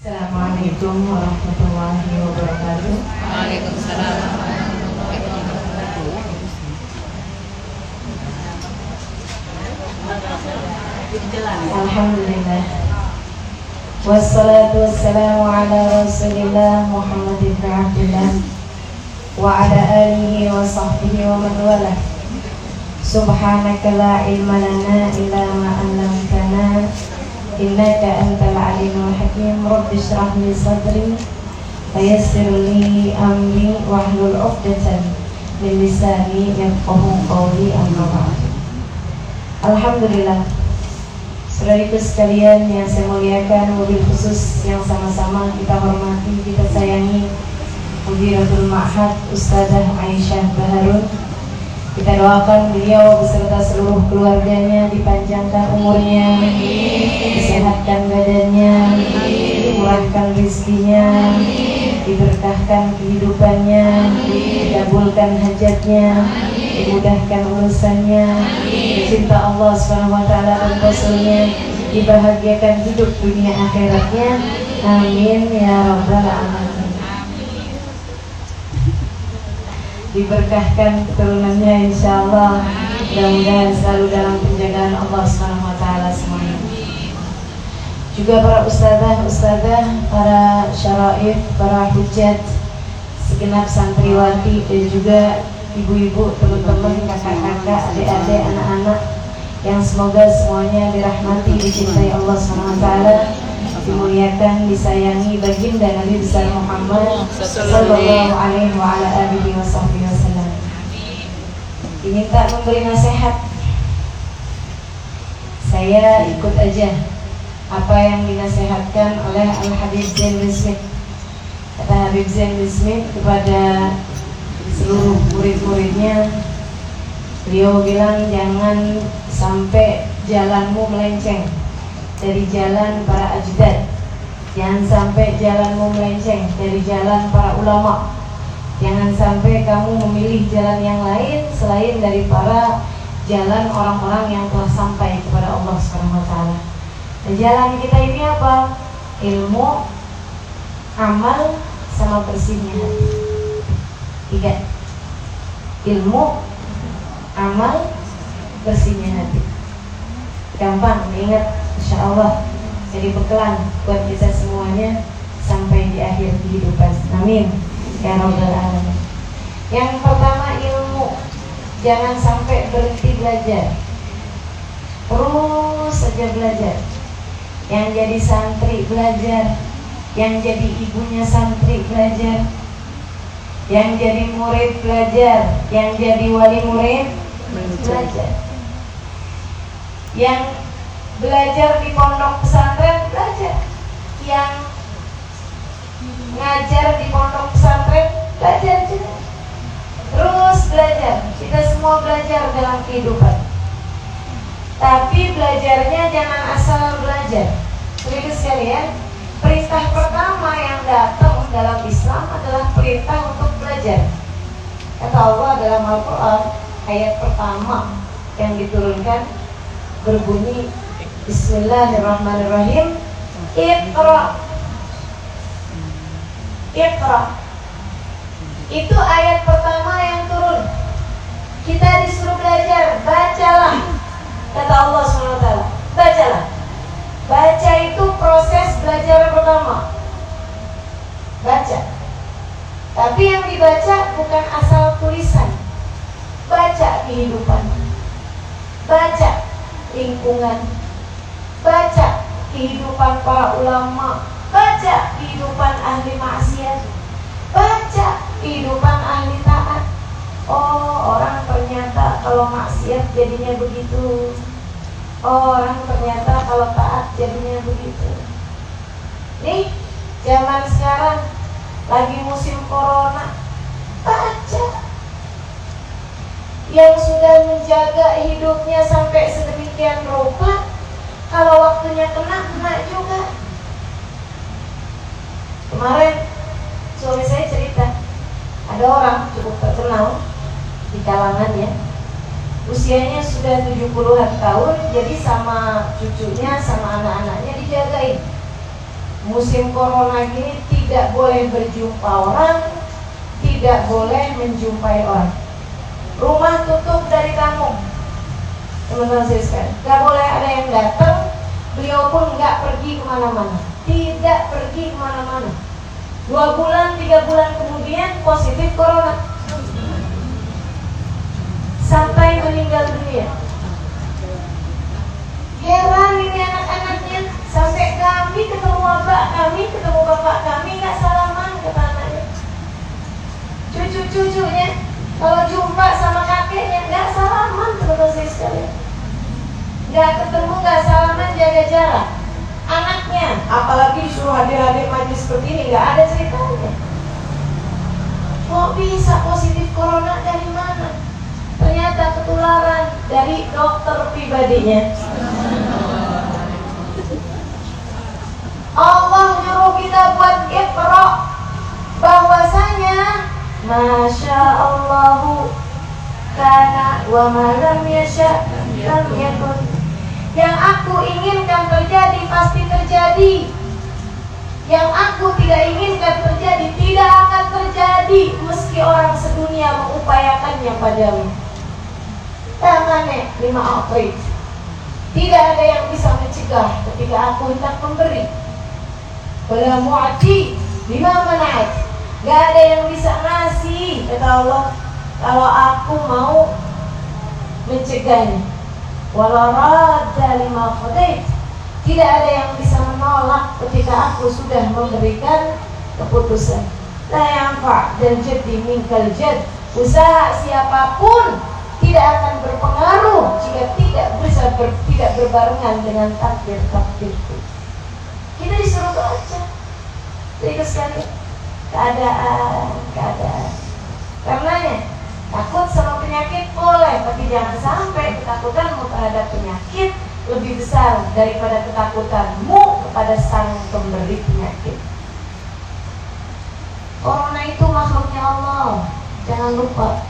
Assalamualaikum warahmatullahi wabarakatuh. Waalaikumsalam. Alhamdulillah. Wassalatu wassalamu ala Rasulillah Muhammad ibn Abdullah wa ala alihi wa sahbihi wa man wala. Subhanaka la ilma lana illa ma 'allamtana innaka antal alimul hakim. Rabbi shrah li sadri wa yassir li amri wahlul 'uqdatam min lisani yafqahu qawli amma ba'd. Alhamdulillah Saudariku sekalian yang saya muliakan mobil khusus yang sama-sama kita hormati, kita sayangi Mudiratul Ma'had Ustazah Aisyah Baharun Kita doakan beliau beserta seluruh keluarganya dipanjangkan umurnya Disehatkan badannya Dimurahkan rezekinya Diberkahkan kehidupannya Dikabulkan hajatnya Dimudahkan urusannya. Cinta Allah SWT dan Rasulnya Dibahagiakan hidup dunia akhiratnya. Amin ya Rabbal Alamin Diberkahkan keturunannya insya Allah Mudah-mudahan selalu dalam penjagaan Allah SWT semuanya juga para ustazah, ustazah, para syaraif, para hujat, segenap santriwati dan juga ibu-ibu, teman-teman, kakak-kakak, adik-adik, anak-anak yang semoga semuanya dirahmati, dicintai Allah SWT dimuliakan, disayangi baginda Nabi besar Muhammad sallallahu alaihi wa ala. Diminta memberi nasihat. Saya ikut aja apa yang dinasehatkan oleh Al Habib Zain bin. Kata Habib Zain bin kepada seluruh murid-muridnya, beliau bilang jangan sampai jalanmu melenceng dari jalan para ajdad. Jangan sampai jalanmu melenceng dari jalan para ulama. Jangan sampai kamu memilih jalan yang lain selain dari para jalan orang-orang yang telah sampai kepada Allah Subhanahu wa taala. Dan jalan kita ini apa? Ilmu, amal, sama bersihnya hati. Tiga. Ilmu, amal, bersihnya hati. Gampang diingat, insya Allah jadi bekalan buat kita semuanya sampai di akhir kehidupan. Amin. Ya Rabbal Alamin. Yang pertama ilmu, jangan sampai berhenti belajar. Terus saja belajar. Yang jadi santri belajar, yang jadi ibunya santri belajar, yang jadi murid belajar, yang jadi wali murid belajar, yang belajar di pondok pesantren belajar, yang ngajar di pondok pesantren belajar juga. Terus belajar, kita semua belajar dalam kehidupan. Tapi belajarnya jangan asal belajar. Begitu sekalian, perintah pertama yang datang dalam Islam adalah perintah untuk belajar. Kata Allah dalam Al-Quran, ayat pertama yang diturunkan berbunyi Bismillahirrahmanirrahim Iqra Iqra. Itu ayat pertama yang turun. Kita disuruh belajar Bacalah Kata Allah SWT. Bacalah. Baca itu proses belajar pertama. Baca. Tapi yang dibaca bukan asal tulisan. Baca kehidupan. Baca lingkungan. Baca kehidupan para ulama Baca kehidupan ahli maksiat. Baca kehidupan ahli taat. Oh orang ternyata kalau maksiat jadinya begitu. Oh orang ternyata kalau taat jadinya begitu. Nih zaman sekarang lagi musim corona. Baca. Yang sudah menjaga hidupnya sampai sedemikian rupa Kalau waktunya kena, kena juga Kemarin suami saya cerita Ada orang cukup terkenal di kalangannya usianya sudah 70-an tahun jadi sama cucunya sama anak-anaknya dijagain musim corona gini tidak boleh berjumpa orang, tidak boleh menjumpai orang. Rumah tutup dari tamu. Teman-teman saya sekalian, gak boleh ada yang datang, beliau pun nggak pergi ke mana-mana, tidak pergi ke mana-mana. Dua bulan, tiga bulan kemudian positif corona, sampai meninggal dunia. Heran ini anak-anaknya Sampai kami ketemu bapak kami Ketemu bapak kami nggak salaman ke anaknya Cucu-cucunya Kalau jumpa sama kakeknya nggak salaman teman-teman saya sekalian Nggak ketemu nggak salaman jaga jarak Anaknya Apalagi hadir-hadir majlis seperti ini nggak ada ceritanya. Kok bisa positif corona dari mana? Ternyata ketularan dari dokter pribadinya. Allah nyuruh kita buat ikra bahwasanya Masya Allahu karena wa malam yasha yang aku inginkan terjadi pasti terjadi yang aku tidak inginkan terjadi tidak akan terjadi meski orang sedunia mengupayakannya padamu. Tangannya lima April. Tidak ada yang bisa mencegah ketika aku hendak memberi. Wala mu'ti lima mana'at. Gak ada yang bisa ngasih kata Allah kalau aku mau mencegahnya. Wala radda lima qadait tidak ada yang bisa menolak ketika aku sudah memberikan keputusan la yanfa dan jadi minkal jad usaha siapa pun tidak akan berpengaruh jika tidak bisa ber, tidak berbarengan dengan takdir takdirku kita disuruh baca. Jadi sekali keadaan, keadaan. Karenanya takut sama penyakit boleh, tapi jangan sampai ketakutanmu terhadap penyakit lebih besar daripada ketakutanmu kepada sang pemberi penyakit. Corona itu makhluknya Allah, jangan lupa.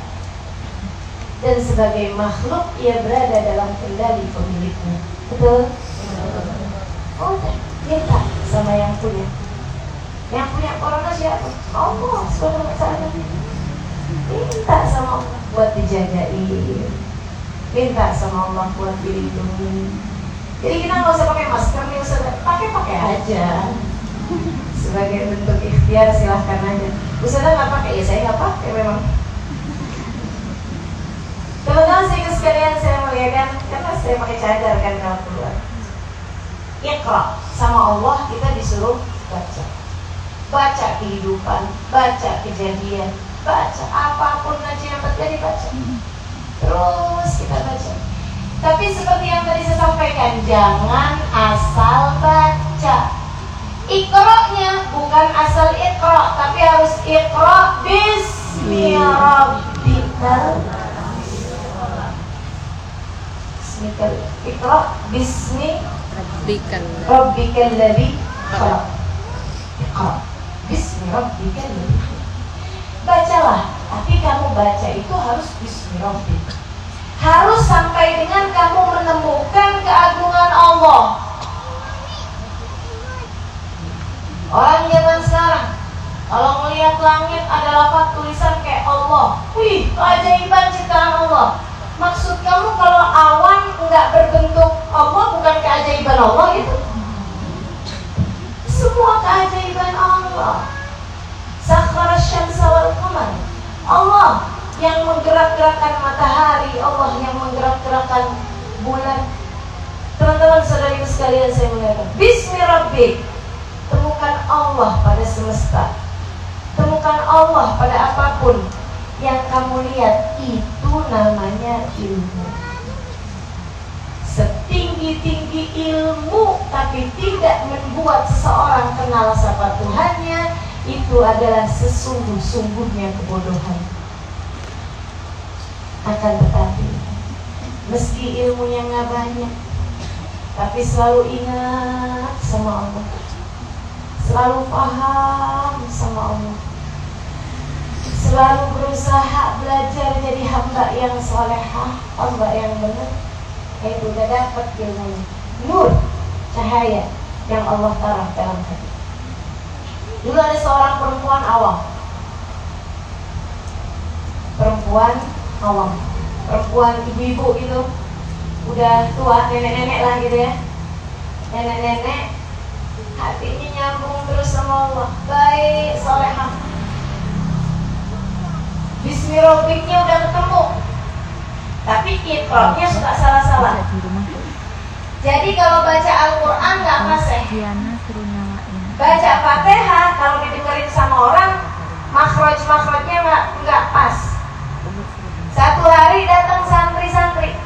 Dan sebagai makhluk ia berada dalam kendali pemiliknya. Betul? Oh, minta sama yang punya yang punya corona siapa? Allah wa minta sama buat dijagain minta sama Allah buat dilindungi jadi kita nggak usah pakai masker nih usah pakai pakai aja. Sebagai bentuk ikhtiar silahkan aja. Ustaz nggak pakai? Ya saya nggak pakai memang. Teman-teman saya sekalian saya melihatkan karena saya pakai cadar kan kalau keluar. Iqra sama Allah kita disuruh baca. Baca kehidupan baca kejadian baca apa pun aja yang terjadi baca terus kita baca. Tapi seperti yang tadi saya sampaikan jangan asal baca. Iqra'nya bukan asal iqra tapi harus iqra bismi rabbikal Bismikal Iqra bismi Rabbikal Rabbikal khalaq. Iqra. Bismi rabbikal ladzi Bacalah, tapi kamu baca itu harus bismi rabbik. Harus sampai dengan kamu menemukan keagungan Allah. Orang zaman sekarang kalau melihat langit ada lafaz tulisan kayak Allah. Wih, keajaiban ciptaan Allah. Maksud kamu kalau awan nggak berbentuk Allah bukan keajaiban Allah itu? Semua keajaiban Allah. Sakhara syamsa wal qamar. Allah yang menggerak-gerakkan matahari, Allah yang menggerak-gerakkan bulan. Teman-teman saudari sekalian saya mengatakan, Bismi. Temukan Allah pada semesta. Temukan Allah pada apa pun yang kamu lihat itu namanya ilmu. Setinggi-tinggi ilmu tapi tidak membuat seseorang kenal siapa Tuhannya, itu adalah sesungguh-sungguhnya kebodohan. Akan tetapi, meski ilmunya nggak banyak, tapi selalu ingat sama Allah, selalu paham sama Allah selalu berusaha belajar jadi hamba yang solehah, hamba yang benar, itu udah dapat ilmu nur cahaya yang Allah taruh dalam hati. Dulu ada seorang perempuan awam. Perempuan awam. Perempuan ibu-ibu gitu. Udah tua, nenek-nenek lah gitu ya. Nenek-nenek hatinya nyambung terus sama Allah. Baik, solehah. Bismillahirrahmanirrahim udah ketemu. Tapi kiproknya suka salah-salah. Jadi kalau baca Al-Quran nggak fasih. Baca Fatihah kalau didengerin sama orang, makhraj-makhrajnya nggak nggak pas. Satu hari datang santri-santri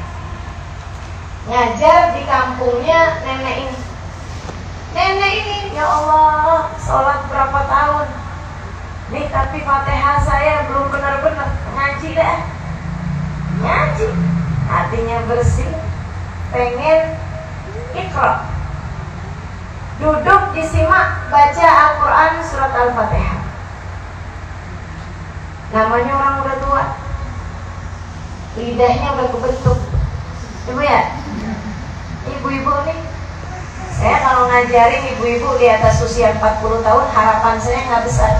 ngajar di kampungnya nenek ini. Nenek ini, ya Allah, sholat berapa tahun? Nih tapi Fatihah saya belum benar-benar ngaji deh. Ngaji, hatinya bersih, pengen ikra duduk disimak baca Al-Quran surat Al-Fatihah. Namanya orang udah tua. Lidahnya udah kebentuk ibu ya? Ibu-ibu nih. Saya kalau ngajarin ibu-ibu di atas usia 40 tahun harapan saya nggak besar.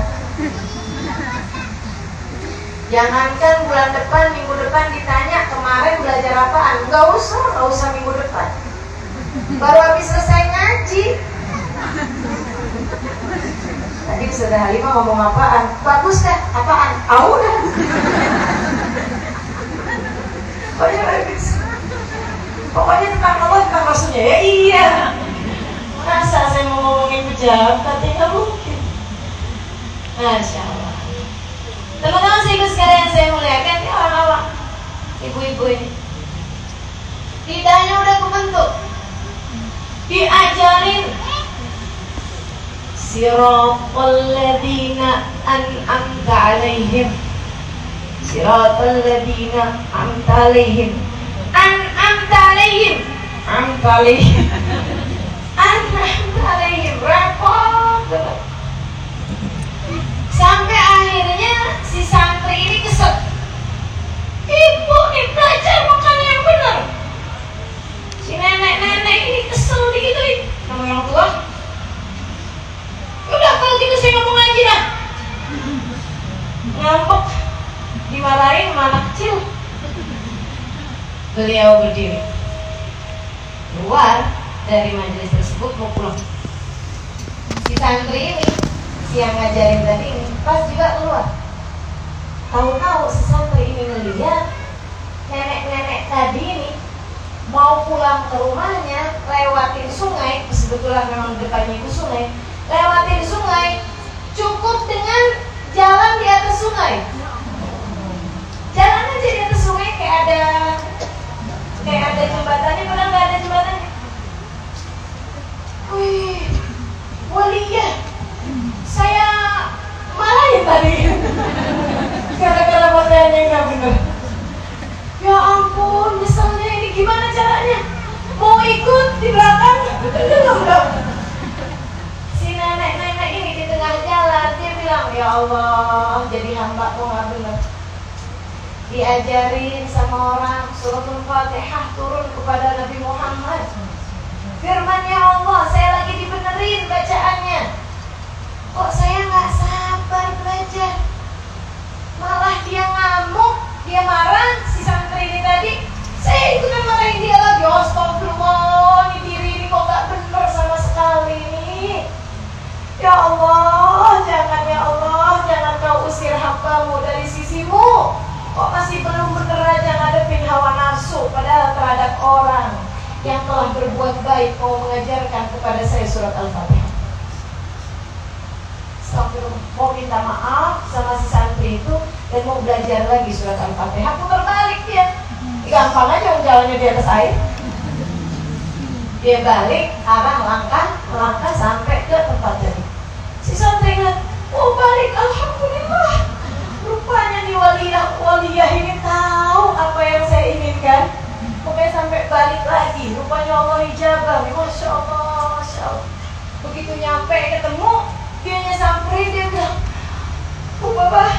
Jangankan bulan depan minggu depan ditanya kemarin belajar apaan? Nggak usah nggak usah minggu depan. Baru habis selesai ngaji tadi sudah Halimah ngomong apaan? Bagus kan apaan? Ah udah pokoknya habis pokoknya tentang Allah tentang Rasulnya. Ya iya. Masa saya mau ngomongin pejabat ya nggak mungkin. Masya Allah. Teman-teman sih sekalian. Saya muliakan ya orang awam ibu-ibu ini. Lidahnya udah kebentuk diajarin siratal ladina an'amta alaihim siratal ladina an'amta alaihim an'amta alaihim an'amta alaihim an'amta alaihim repot sampai akhirnya si santri ini kesel ibu nih belajar makan yang benar. Si nenek-nenek ini kesel digituin sama orang tua udah kalau gitu saya ngomong aja dah. Ngambek. Dimarahin sama anak kecil. Beliau berdiri. Keluar dari majelis tersebut mau pulang. Si santri ini si yang ngajarin tadi ini pas juga keluar. Tahu-tahu si santri ini ngeliat nenek-nenek tadi ini mau pulang ke rumahnya lewatin sungai. Sebetulnya memang depannya itu sungai lewatin sungai cukup dengan jalan di atas sungai. Jalan aja di atas sungai kayak ada kayak ada jembatannya padahal nggak ada jembatannya wih walia saya marahin tadi gara-gara pakaiannya nggak bener ya ampun misalnya ini gimana caranya mau ikut di belakang belum dong si nenek-nenek ini di tengah jalan dia bilang ya Allah jadi hamba kok nggak bener diajarin sama orang. Suratul fatihah turun kepada Nabi Muhammad. Firmannya Allah saya lagi dibenerin bacaannya. Kok saya nggak sabar belajar? Malah dia ngamuk dia marah si santri ini tadi. Saya ikutan marahin dia lagi. Astagfirullah ini diri ini kok gak bener sama sekali ini? Ya Allah jangan ya Allah jangan kau usir hambamu dari sisimu kok masih belum bener aja ngadepin hawa nafsu padahal terhadap orang yang telah berbuat baik mau mengajarkan kepada saya surat Al-Fatihah? Mau minta maaf sama si santri itu dan mau belajar lagi surat Al-Fatihah. Putar balik dia. Gampang aja jalannya di atas air. Dia balik arah langkah melangkah sampai ke tempat tadi. Si santri ingat oh balik. Alhamdulillah. Rupanya nih waliyah waliyah ini tahu apa yang saya inginkan pokoknya sampai balik lagi. Rupanya Allah hijabah Masya Allah Masya Allah. Begitu nyampe ketemu dia nyamperin dia bilang oh bapak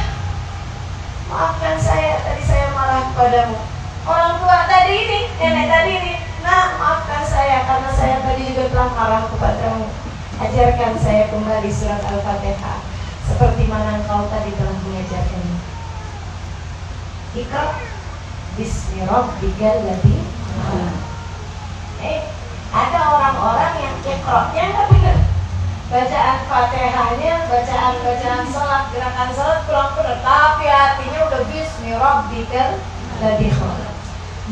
maafkan saya tadi saya marah padamu orang tua tadi ini nenek tadi ini. Nah maafkan saya karena saya tadi juga telah marah kepadamu. Ajarkan saya kembali surat Al-Fatihah seperti mana engkau tadi telah mengajarkannya. Ikra Bismi Rabbikal ladzi Eh, ada orang-orang yang ikroknya nggak benar. Bacaan Fatihahnya, bacaan-bacaan salat, gerakan salat kurang benar, tapi hatinya udah Bismi Rabbikal ladzi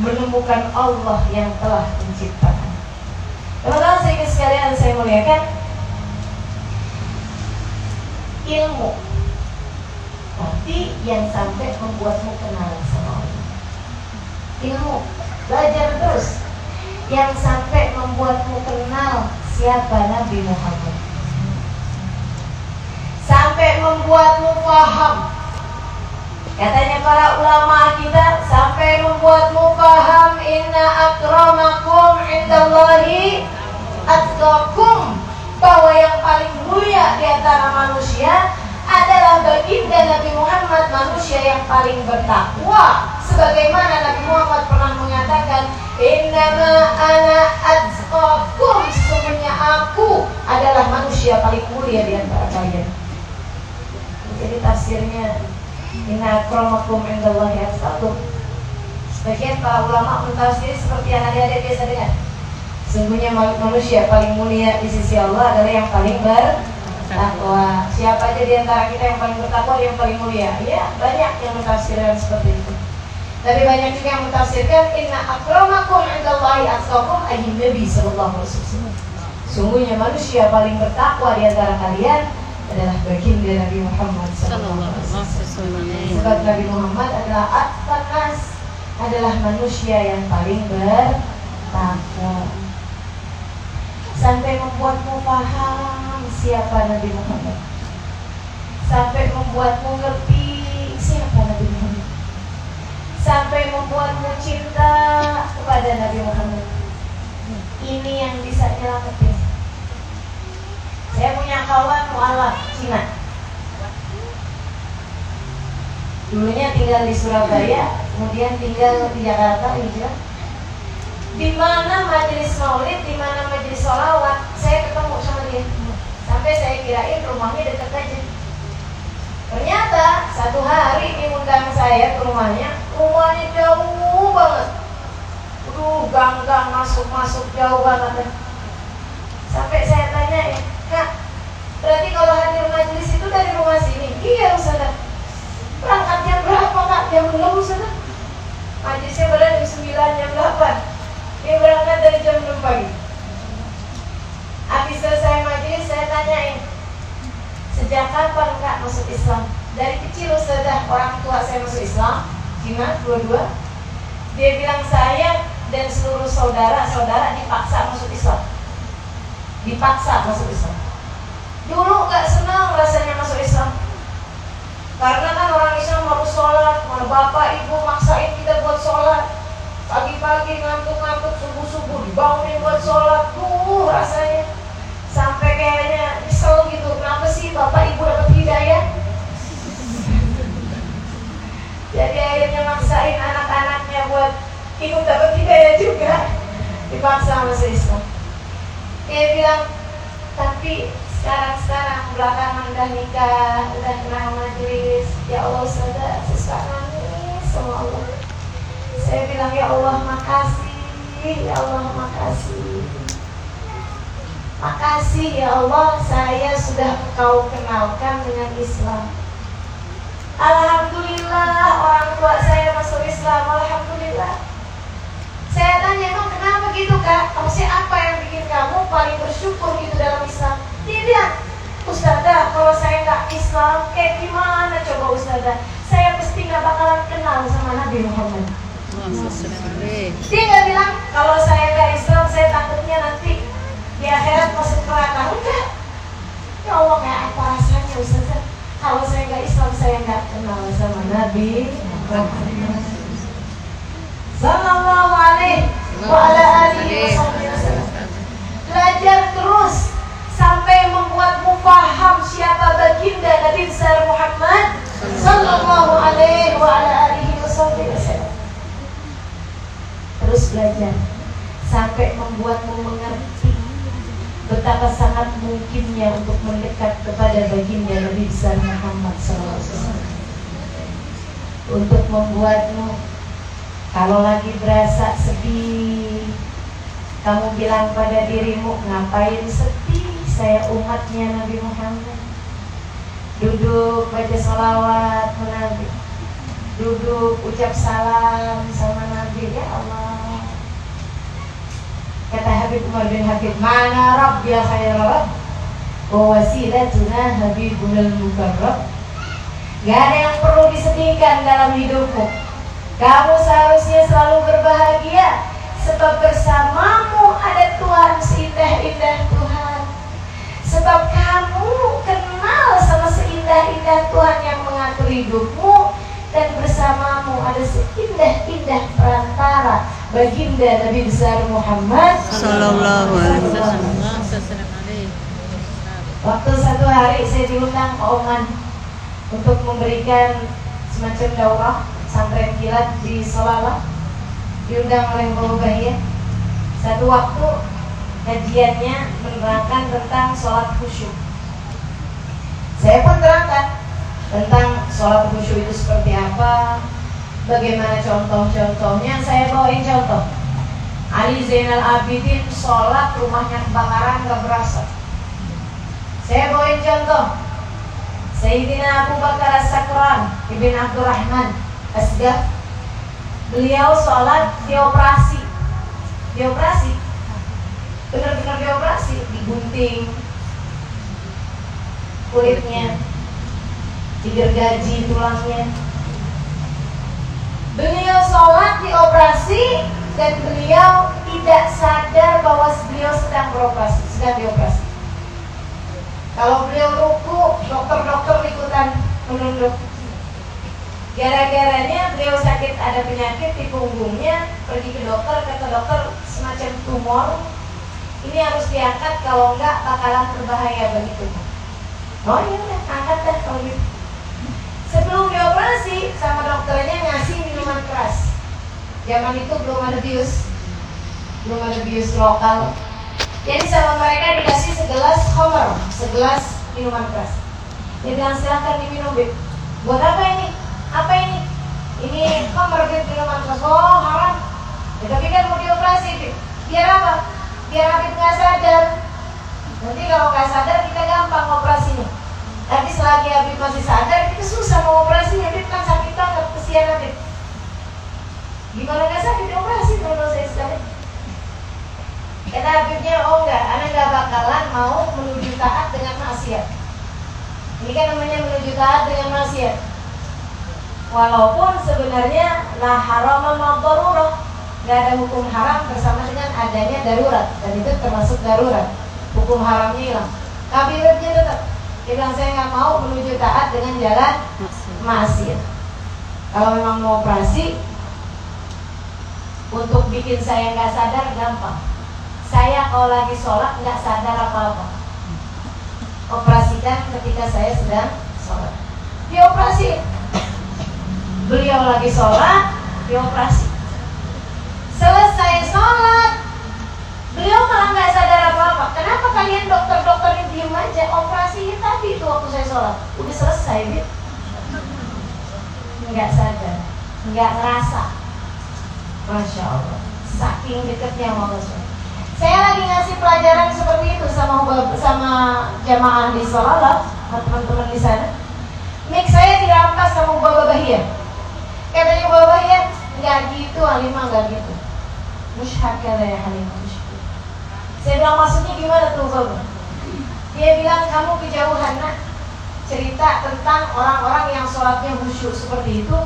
Menemukan Allah yang telah menciptakan. Teman-teman saya sekalian saya muliakan. Ilmu tapi yang sampai membuatmu kenal sama Allah. Ilmu belajar terus. Yang sampai membuatmu kenal siapa Nabi Muhammad. Sampai membuatmu paham. Katanya para ulama kita sampai membuatmu paham inna akramakum indallahi atqakum. Bahwa yang paling mulia di antara manusia adalah baginda Nabi Muhammad manusia yang paling bertakwa. Sebagaimana Nabi Muhammad pernah mengatakan innama ana atzqakum sesungguhnya aku adalah manusia paling mulia di antara kalian. Jadi tafsirnya inna akramakum indallahi atqakum. Sebagian para ulama mentafsir seperti yang adik-adik biasa dengar. Sungguhnya manusia paling mulia di sisi Allah adalah yang paling bertakwa. Siapa aja di antara kita yang paling bertakwa, yang paling mulia? Ya, banyak yang mentafsirkan seperti itu. Tapi banyak juga yang mentafsirkan inna akramakum indallahi atqakum ayyin nabi sallallahu alaihi wasallam. Sungguhnya manusia paling bertakwa di antara kalian adalah baginda Nabi Muhammad sallallahu alaihi wasallam. Sebab Nabi Muhammad adalah atqanas adalah manusia yang paling bertakwa sampai membuatmu paham siapa Nabi Muhammad? Sampai membuatmu ngerti siapa Nabi Muhammad? Sampai membuatmu cinta kepada Nabi Muhammad? Ini yang bisa nyelamatin. Saya punya kawan mualaf Cina. Dulunya tinggal di Surabaya kemudian tinggal di Jakarta hijrah di mana majelis maulid, di mana majelis sholawat, saya ketemu sama dia. Sampai saya kirain rumahnya dekat aja. Ternyata satu hari diundang saya ke rumahnya, rumahnya jauh banget. Aduh, gang-gang masuk-masuk jauh banget. Sampai saya tanya ya, Kak, berarti kalau hadir majelis itu dari rumah sini? Iya, Ustazah. Berangkatnya berapa, Kak? Jam 6, Ustazah. Majelisnya berada jam 9, jam 8 dia berangkat dari jam 6 pagi. Habis selesai majelis saya tanyain, sejak kapan kak masuk Islam? Dari kecil sudah orang tua saya masuk Islam, Cina dua-dua. Dia bilang saya dan seluruh saudara-saudara dipaksa masuk Islam. Dipaksa masuk Islam. Dulu gak senang rasanya masuk Islam. Karena kan orang Islam harus sholat, mana bapak ibu maksain kita buat sholat pagi-pagi ngantuk-ngantuk subuh-subuh dibangunin buat sholat tuh rasanya sampai kayaknya nyesel gitu. Kenapa sih bapak ibu dapat hidayah? Jadi akhirnya maksain anak-anaknya buat ikut dapat hidayah juga. Dipaksa masuk Islam dia bilang tapi sekarang-sekarang belakangan udah nikah udah kenal majelis ya Allah sudah sesuatu nangis sama Allah. Saya bilang ya Allah makasih, ya Allah makasih. Makasih ya Allah saya sudah kau kenalkan dengan Islam. Alhamdulillah orang tua saya masuk Islam. Alhamdulillah. Saya tanya emang kenapa gitu kak? Maksudnya apa yang bikin kamu paling bersyukur gitu dalam Islam? Dia bilang, Ustazah kalau saya nggak Islam kayak gimana coba Ustazah? Saya pasti nggak bakalan kenal sama Nabi Muhammad. Dia nggak bilang kalau saya nggak Islam saya takutnya nanti di akhirat masuk neraka enggak. Ya Allah kayak apa rasanya Ustaz? Kalau saya nggak Islam saya nggak kenal sama Nabi Sallallahu alaihi wa ala alihi. Belajar terus sampai membuatmu paham siapa baginda Nabi besar Muhammad sallallahu alaihi wa ala alihi terus belajar sampai membuatmu betapa sangat mungkinnya untuk mendekat kepada baginda Nabi besar Muhammad SAW untuk membuatmu kalau lagi berasa sedih kamu bilang pada dirimu ngapain sedih saya umatnya Nabi Muhammad? Duduk baca salawat Nabi duduk ucap salam sama Nabi ya Allah kata Habib Umar bin Habib mana Rabb ya Rabb wa wasilatuna Habibunal Mukarrab Gak ada yang perlu disedihkan dalam hidupmu. Kamu seharusnya selalu berbahagia sebab bersamamu ada Tuhan seindah-indah Tuhan. Sebab kamu kenal sama seindah-indah Tuhan yang mengatur hidupmu dan bersamamu ada seindah-indah perantara baginda Nabi besar Muhammad Sallallahu alaihi wasallam. Waktu satu hari saya diundang ke Oman untuk memberikan semacam daurah santren kilat di Solala diundang oleh Bapak Bahia satu waktu kajiannya menerangkan tentang sholat khusyuk. Saya pun terangkan tentang sholat khusyuk itu seperti apa bagaimana contoh-contohnya? Saya bawain contoh. Ali Zainal Abidin sholat rumahnya kebakaran gak berasa. Saya bawain contoh. Sayyidina Abu Bakar As-Sakran Ibn Abdurrahman Asgaf Beliau sholat dioperasi. Dioperasi. Benar-benar dioperasi. Digunting Kulitnya Digergaji tulangnya Beliau sholat dioperasi Dan beliau tidak sadar bahwa beliau sedang beroperasi Sedang dioperasi kalau beliau ruku, dokter-dokter ikutan menunduk. Gara-garanya beliau sakit ada penyakit di punggungnya, pergi ke dokter, kata dokter semacam tumor. Ini harus diangkat kalau enggak bakalan berbahaya begitu. Oh iya angkat dah kalau gitu. Sebelum dioperasi sama dokternya ngasih minuman keras. Zaman itu belum ada bius, belum ada bius lokal, jadi sama mereka dikasih segelas homer, segelas minuman keras. Dia bilang silahkan diminum, Bib. Buat apa ini? Apa ini? Ini homer, Bib, minuman keras. Oh, haram. Ya, tapi kan mau dioperasi, Bib. Biar apa? Biar Habib nggak sadar. Nanti kalau nggak sadar kita gampang operasinya. Tapi selagi Habib masih sadar, kita susah mau operasinya. Habib kan sakit banget, kesian Habib. Gimana nggak sakit dioperasi kalau saya sekali? Kata Habibnya, oh enggak, anak enggak bakalan mau menuju taat dengan maksiat. Ini kan namanya menuju taat dengan maksiat. Walaupun sebenarnya la haram darurat, enggak ada hukum haram bersama dengan adanya darurat dan itu termasuk darurat. Hukum haramnya hilang. Tapi Habibnya tetap dia bilang saya nggak mau menuju taat dengan jalan maksiat. Kalau memang mau operasi untuk bikin saya nggak sadar gampang. Saya kalau lagi sholat nggak sadar apa-apa. Operasikan ketika saya sedang sholat. Dioperasi. Beliau lagi sholat dioperasi. Selesai sholat beliau malah nggak sadar apa-apa. Kenapa kalian dokter-dokter diem aja? Operasi tadi itu waktu saya sholat. Udah selesai gitu nggak sadar. Nggak ngerasa. Masya Allah. Saking deketnya Allah saya lagi ngasih pelajaran seperti itu sama sama jamaah di Solala, teman-teman di sana. Mik saya dirampas sama Baba Bahia. Katanya Baba Bahia, nggak gitu, Halimah nggak gitu. Mushak ya Halimah Saya bilang maksudnya gimana tuh Baba? Dia bilang kamu kejauhan nak. Cerita tentang orang-orang yang sholatnya khusyuk. Seperti itu.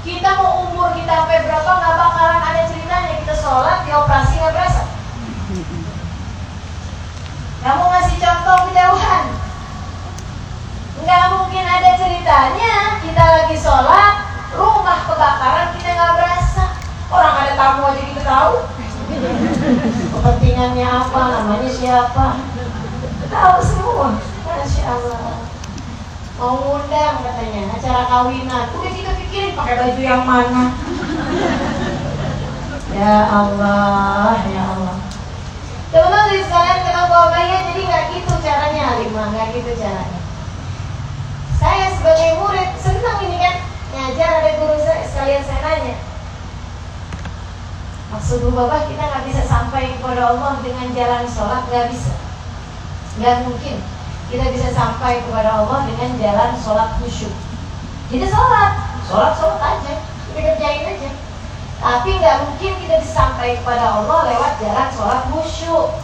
Kita mau umur kita sampai berapa nggak bakalan ada ceritanya. Kita sholat di operasi nggak berasa. Kamu ngasih contoh kejauhan. Nggak mungkin ada ceritanya. Kita lagi sholat, rumah kebakaran kita nggak berasa. Orang ada tamu aja kita tahu. Kepentingannya apa, namanya siapa. Tahu semua. Masya Allah. Mau ngundang katanya, acara kawinan. Udah kita pikirin pakai baju yang mana. Ya Allah, ya Allah. Teman-teman sekalian kenapa banyak lima nggak gitu caranya saya sebagai murid senang ini kan ngajar ada guru saya sekalian saya nanya Bu Bapak kita nggak bisa sampai kepada Allah dengan jalan sholat nggak bisa. Nggak mungkin. Kita bisa sampai kepada Allah dengan jalan sholat khusyuk. Kita sholat. Sholat sholat aja. Kita kerjain aja. Tapi nggak mungkin kita bisa sampai kepada Allah lewat jalan sholat khusyuk.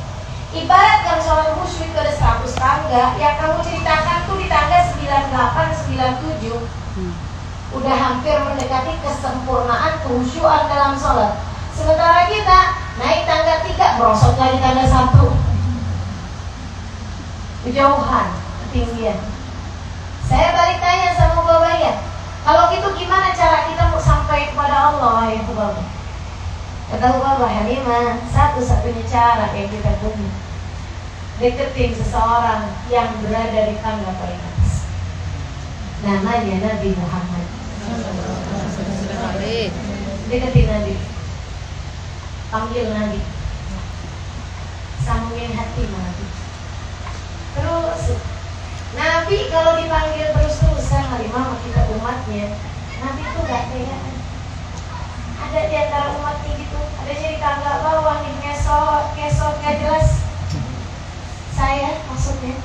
Ibarat kalau sholat khusyuk itu ada 100 tangga Yang kamu ceritakan tuh di tangga 98, 97 Hmm. Udah hampir mendekati kesempurnaan kehusyuan dalam sholat Sementara kita naik tangga 3 Berosot lagi tangga 1 Kejauhan, ketinggian. Saya balik tanya sama Bapak ya Kalau gitu gimana cara kita mau sampai kepada Allah ya Bapak Kata Bapak Halimah, satu-satunya cara yang kita punya Deketin seseorang yang berada di tangga paling atas. Namanya Nabi Muhammad. Deketin Nabi Panggil Nabi. Sambungin hati Nabi. Terus Nabi kalau dipanggil terus-terusan Halimah sama kita umatnya Nabi itu gak tega ada di antara umatnya gitu ada jadi tangga bawah nih ngesot ngesot nggak jelas. Saya maksudnya.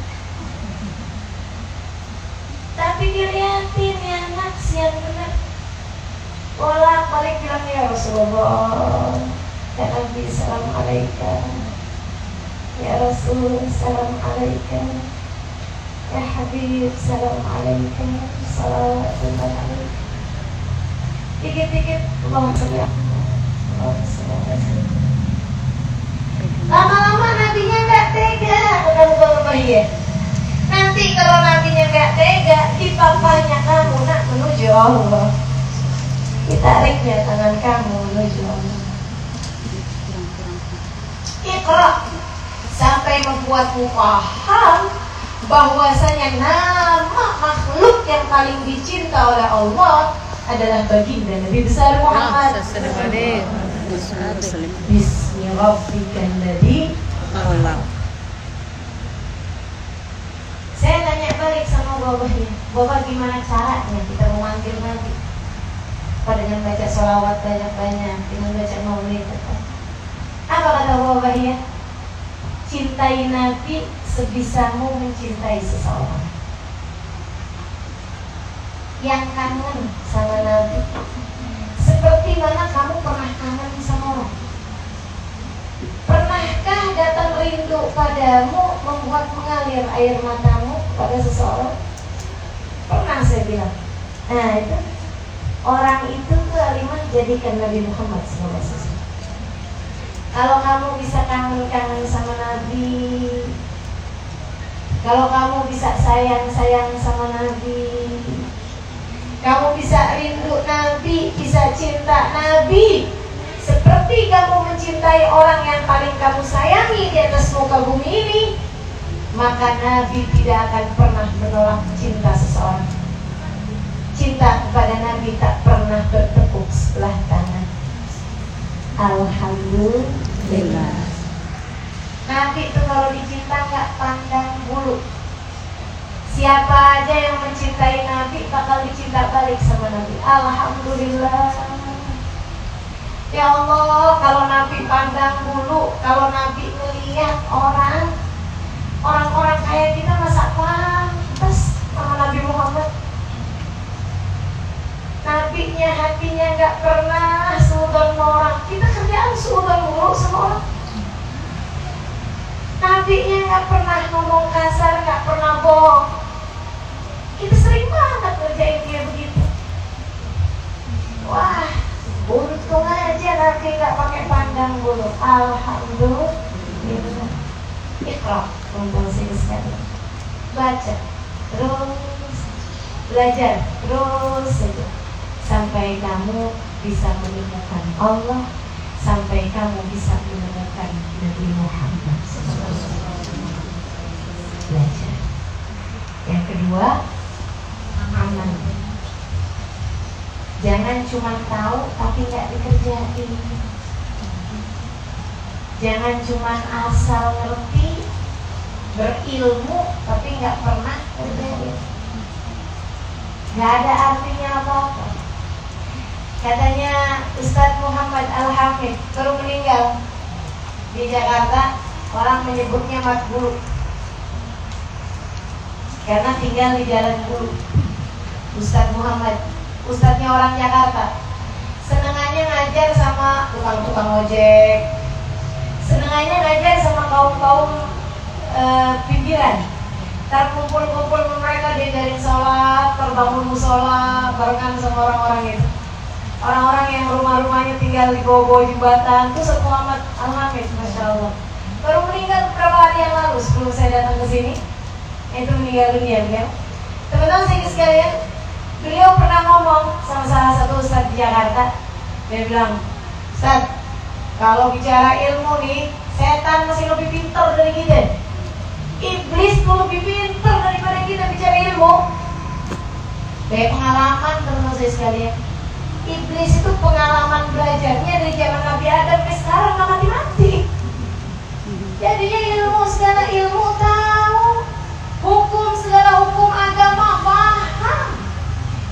Tapi dilihatin ya anak siang benar bolak balik bilang ya Rasulullah ya Nabi salam alaikum ya Rasul salam alaikum ya Habib salam alaikum salam alaikum dikit-dikit ala Sayyidina. Lama-lama nabinya nggak tega kata bapak ya. Nanti kalau nabinya nggak tega, di papanya kamu nak menuju Allah. Ditariknya tangan kamu menuju Allah. Iqra sampai membuatmu paham bahwasanya nama makhluk yang paling dicinta oleh Allah adalah baginda Nabi besar Muhammad. Sallallahu alaihi wasallam. Bismi rabbikan ladzi Allah. Saya tanya balik sama babahnya, Bapak gimana caranya kita memanggil Nabi? Apa dengan baca sholawat banyak-banyak, dengan baca maulid apa? Apa kata babahnya? Cintai Nabi sebisamu mencintai seseorang. Yang kangen sama Nabi, seperti mana kamu pernah kangen sama orang? Pernahkah datang rindu padamu membuat mengalir air matamu pada seseorang? Pernah saya bilang. Nah itu orang itu alimah jadikan Nabi Muhammad SAW. Kalau kamu bisa kangen-kangen sama Nabi, kalau kamu bisa sayang-sayang sama Nabi, kamu bisa rindu Nabi, bisa cinta Nabi, seperti kamu mencintai orang yang paling kamu sayangi di atas muka bumi ini, maka Nabi tidak akan pernah menolak cinta seseorang. Cinta kepada Nabi tak pernah bertepuk sebelah tangan. Alhamdulillah. Nabi itu kalau dicinta nggak pandang bulu. Siapa aja yang mencintai Nabi bakal dicinta balik sama Nabi. Alhamdulillah. Ya Allah, kalau Nabi pandang bulu, kalau Nabi melihat orang, orang-orang kayak kita masa pantas sama Nabi Muhammad. Nabinya hatinya nggak pernah sama orang. Kita kerjaan suudon mulu sama orang. Nabinya nggak pernah ngomong kasar, nggak pernah bohong. Kita sering banget ngerjain dia begitu. Wah, untung aja Nabi nggak pakai pandang bulu. Alhamdulillah. Ikhra, untung sih sekali. Baca, terus belajar, terus saja sampai kamu bisa menemukan Allah, sampai kamu bisa menemukan Nabi Muhammad. Belajar. Yang kedua, aman. Jangan cuma tahu tapi nggak dikerjain. Jangan cuma asal ngerti berilmu tapi nggak pernah kerjain nggak ada artinya apa-apa katanya Ustadz Muhammad Al-Hamid baru meninggal. Di Jakarta orang menyebutnya Mat Bulu karena tinggal di Jalan Bulu Ustadz Muhammad. Ustadznya orang Jakarta. Senengannya ngajar sama tukang-tukang ojek. Senengannya ngajar sama kaum-kaum e, pinggiran. Ntar kumpul-kumpul mereka diajarin sholat, terbangun musola, barengan sama orang-orang itu Orang-orang yang rumah-rumahnya tinggal di bawah-bawah jembatan Itu Ustaz Muhammad Al-Hamid, Masya Allah. Baru meninggal beberapa hari yang lalu sebelum saya datang ke sini. Itu meninggal dunia beliau Teman-teman saya sekalian Beliau pernah ngomong sama salah satu Ustaz di Jakarta. Dia bilang, Ustaz, kalau bicara ilmu nih, setan masih lebih pintar dari kita. Iblis tuh lebih pintar daripada kita bicara ilmu. Kayak pengalaman teman saya sekalian. Iblis itu pengalaman belajarnya dari zaman Nabi Adam sampai sekarang nggak mati-mati. Jadinya ilmu segala ilmu tahu, hukum segala hukum agama paham.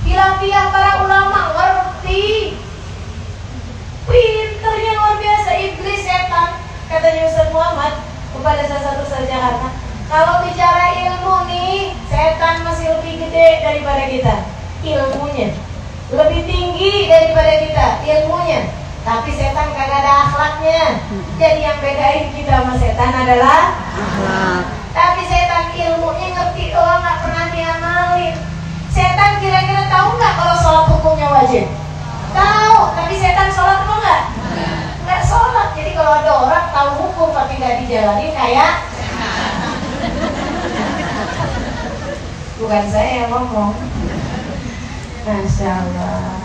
Pilah-pilah para ulama ngerti. Pinternya luar biasa iblis setan katanya Ustaz Muhammad kepada salah satu Jakarta kalau bicara ilmu nih, setan masih lebih gede daripada kita. Ilmunya. Lebih tinggi daripada kita, ilmunya. Tapi setan kagak ada akhlaknya. Jadi yang bedain kita sama setan adalah akhlak. Tapi setan ilmunya ngerti doang, nggak pernah diamalin. Setan kira-kira tahu nggak kalau sholat hukumnya wajib? Tahu, tapi setan sholat apa nggak? Nggak sholat. Jadi kalau ada orang tahu hukum tapi nggak dijalani kayak bukan saya yang ngomong Masya Allah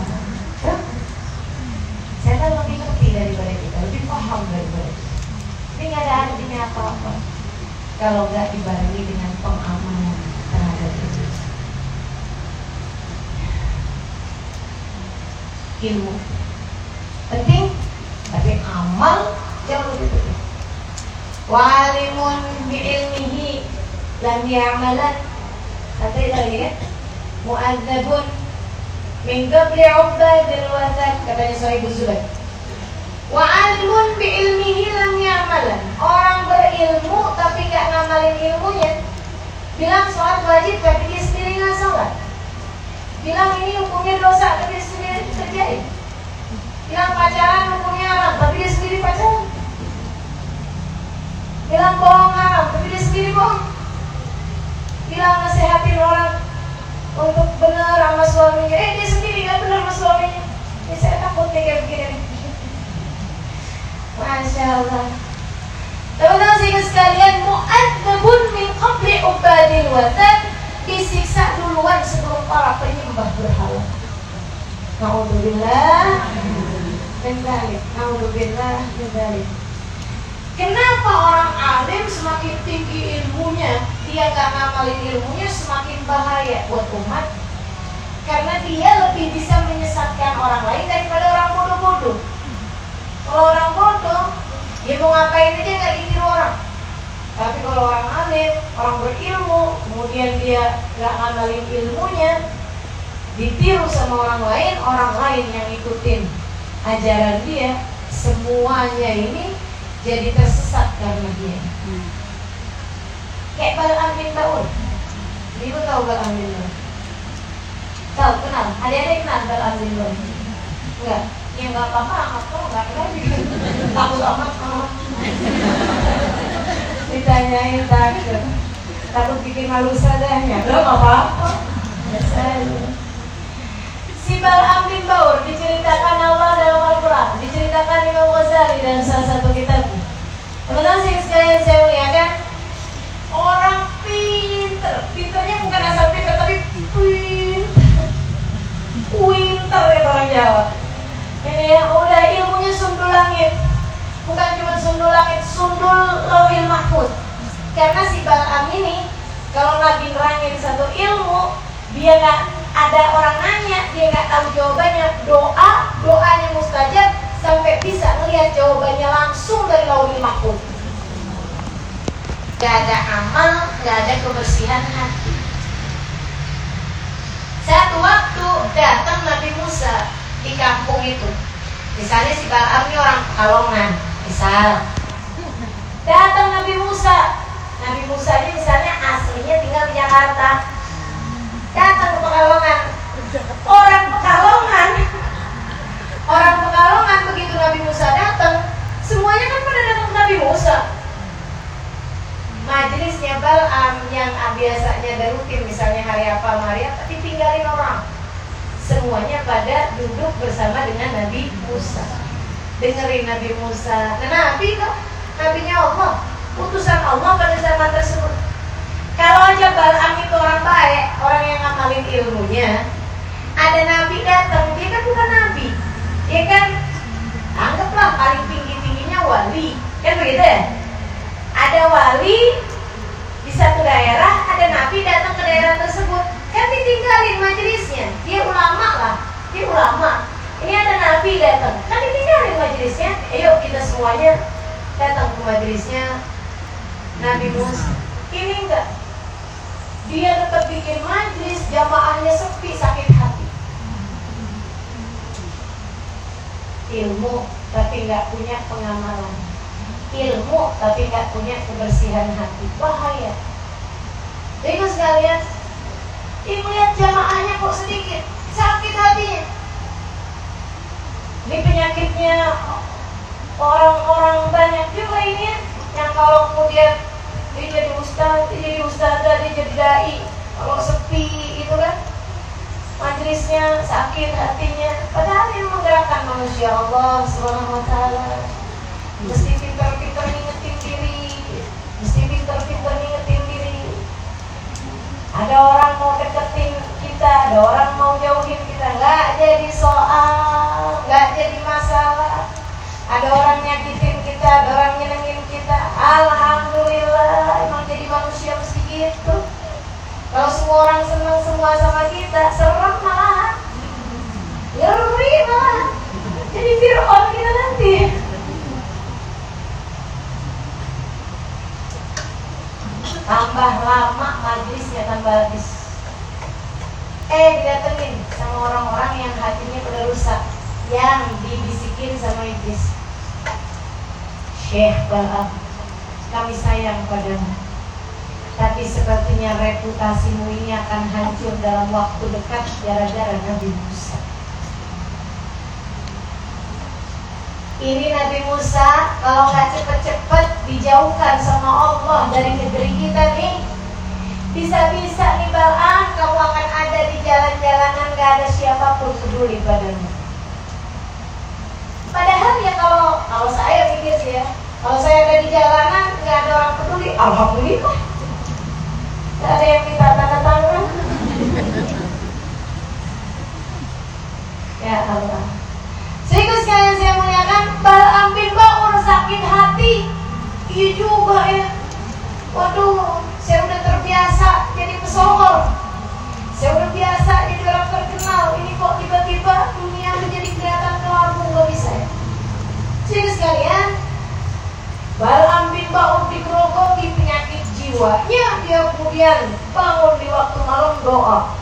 saya kan lebih ngerti daripada kita lebih paham daripada kita. Ini nggak ada artinya apa-apa. Kalau nggak dibarengi dengan pengamanan terhadap itu. Ilmu. Penting tapi amal jauh lebih penting. Walimun bi'ilmihi lam ya'malan. Kata itu lagi kan mu'adzabun min qabli ubadil watan katanya Sahih Zubair. Wa alimun bi ilmihi lam ya'malan. Orang berilmu tapi gak ngamalin ilmunya bilang sholat wajib tapi dia sendiri nggak sholat. Bilang ini hukumnya dosa tapi dia sendiri kerjain. Bilang pacaran hukumnya haram tapi dia sendiri pacaran. Bilang bohong haram tapi dia sendiri bohong. Bilang nasehatin orang untuk benar sama suaminya. Eh dia sendiri nggak benar sama suaminya. Ya saya takut nih kayak begini. Masya Allah. Teman-teman sehingga sekalian Mu'adzabun min qabli ubadil watan Disiksa duluan sebelum para penyembah berhala. Na'udzubillah Dan dalik Na'udzubillah Dan dalik Kenapa orang alim semakin tinggi ilmunya Dia gak ngamalin ilmunya semakin bahaya buat umat. Karena dia lebih bisa menyesatkan orang lain daripada orang bodoh-bodoh. Kalau orang bodoh Dia mau ngapain aja gak ditiru orang. Tapi kalau orang alim, orang berilmu Kemudian dia gak ngamalin ilmunya Ditiru sama orang lain Orang lain yang ikutin ajaran dia Semuanya ini jadi tersesat karena dia. Kayak Balaam bin Baur. Ibu tahu Balaam bin Baur? Tahu, kenal? Ada-ada kenal Balaam bin Baur? Enggak? Ya enggak apa-apa, apa enggak kenal juga. Takut amat sama. Ditanyain takut. Takut bikin malu sadahnya. Belum apa-apa. Biasa aja. Si Bal'am bin Baur diceritakan Allah dalam Al-Quran Diceritakan Imam Ghazali dalam salah satu kitab Teman-teman sekalian saya muliakan Pinternya bukan asal pinter tapi pinter ya orang Jawa. Ini ya udah ilmunya sundul langit. Bukan cuma sundul langit Sundul lawil mahfud. Karena si Bal'am ini Kalau lagi nerangin satu ilmu Dia nggak ada orang nanya dia nggak tahu jawabannya. Doa doanya mustajab sampai bisa melihat jawabannya langsung dari lauhil mahfuz Gak ada amal, gak ada kebersihan hati. Satu waktu datang Nabi Musa di kampung itu. Misalnya si Balaam ini orang Pekalongan, misal. Datang Nabi Musa. Nabi Musa ini misalnya aslinya tinggal di Jakarta. Datang ke Pekalongan. Orang Pekalongan. Orang Pekalongan begitu Nabi Musa datang, semuanya kan pada datang ke Nabi Musa. Majelisnya Balaam yang biasanya ada rutin misalnya hari apa hari apa ditinggalin orang. Semuanya pada duduk bersama dengan Nabi Musa. Dengerin Nabi Musa. Nah Nabi kok Nabinya Allah. Utusan Allah pada zaman tersebut. Kalau aja Balaam itu orang baik orang yang ngamalin ilmunya ada Nabi datang dia kan bukan Nabi. Dia kan anggaplah paling tinggi-tingginya wali. Kan begitu ya ada wali di satu daerah, ada nabi datang ke daerah tersebut, kan ditinggalin majelisnya. Dia ulama lah, dia ulama. Ini ada nabi datang, kan ditinggalin majelisnya. Ayo kita semuanya datang ke majelisnya Nabi Musa. Ini enggak. Dia tetap bikin majelis, jamaahnya sepi, sakit hati. Ilmu, tapi nggak punya pengamalan ilmu tapi nggak punya kebersihan hati. Bahaya. Jadi sekalian ini melihat jamaahnya kok sedikit sakit hatinya. Ini penyakitnya orang-orang banyak juga ini ya yang kalau kemudian dia jadi ustaz, dia jadi ustazah, dia jadi dai kalau sepi itu kan majelisnya sakit hatinya. Padahal yang menggerakkan manusia Allah subhanahu wa ta'ala. Mesti ada orang mau deketin kita ada orang mau jauhin kita. Nggak jadi soal nggak jadi masalah. Ada orang nyakitin kita ada orang nyenengin kita. Alhamdulillah emang jadi manusia mesti gitu. Kalau semua orang senang semua sama kita serem malah. Ngeri malah. Jadi Fir'aun kita nanti tambah lama majlisnya tambah habis eh didatengin sama orang-orang yang hatinya udah rusak yang dibisikin sama iblis. Syekh Balab kami sayang padamu. Tapi sepertinya reputasimu ini akan hancur dalam waktu dekat gara-gara Nabi Musa. Ini Nabi Musa kalau nggak cepet-cepet dijauhkan sama Allah dari negeri kita nih. Bisa-bisa nih Balam kamu akan ada di jalan-jalanan gak ada siapa pun peduli padamu padahal ya kalau kalau saya pikir sih ya kalau saya ada di jalanan nggak ada orang peduli Alhamdulillah. Gak ada yang minta tanda tangan. Ya Allah. Sehingga sekalian saya muliakan Balam bin Ba'ur sakit hati Iya juga ya. Waduh saya udah terbiasa jadi pesohor. Saya udah biasa jadi orang terkenal. Ini kok tiba-tiba dunia menjadi kelihatan kelabu Gak bisa ya? Sehingga sekalian Balam bin Ba'ur digerogoki penyakit jiwanya. Dia kemudian bangun di waktu malam doa.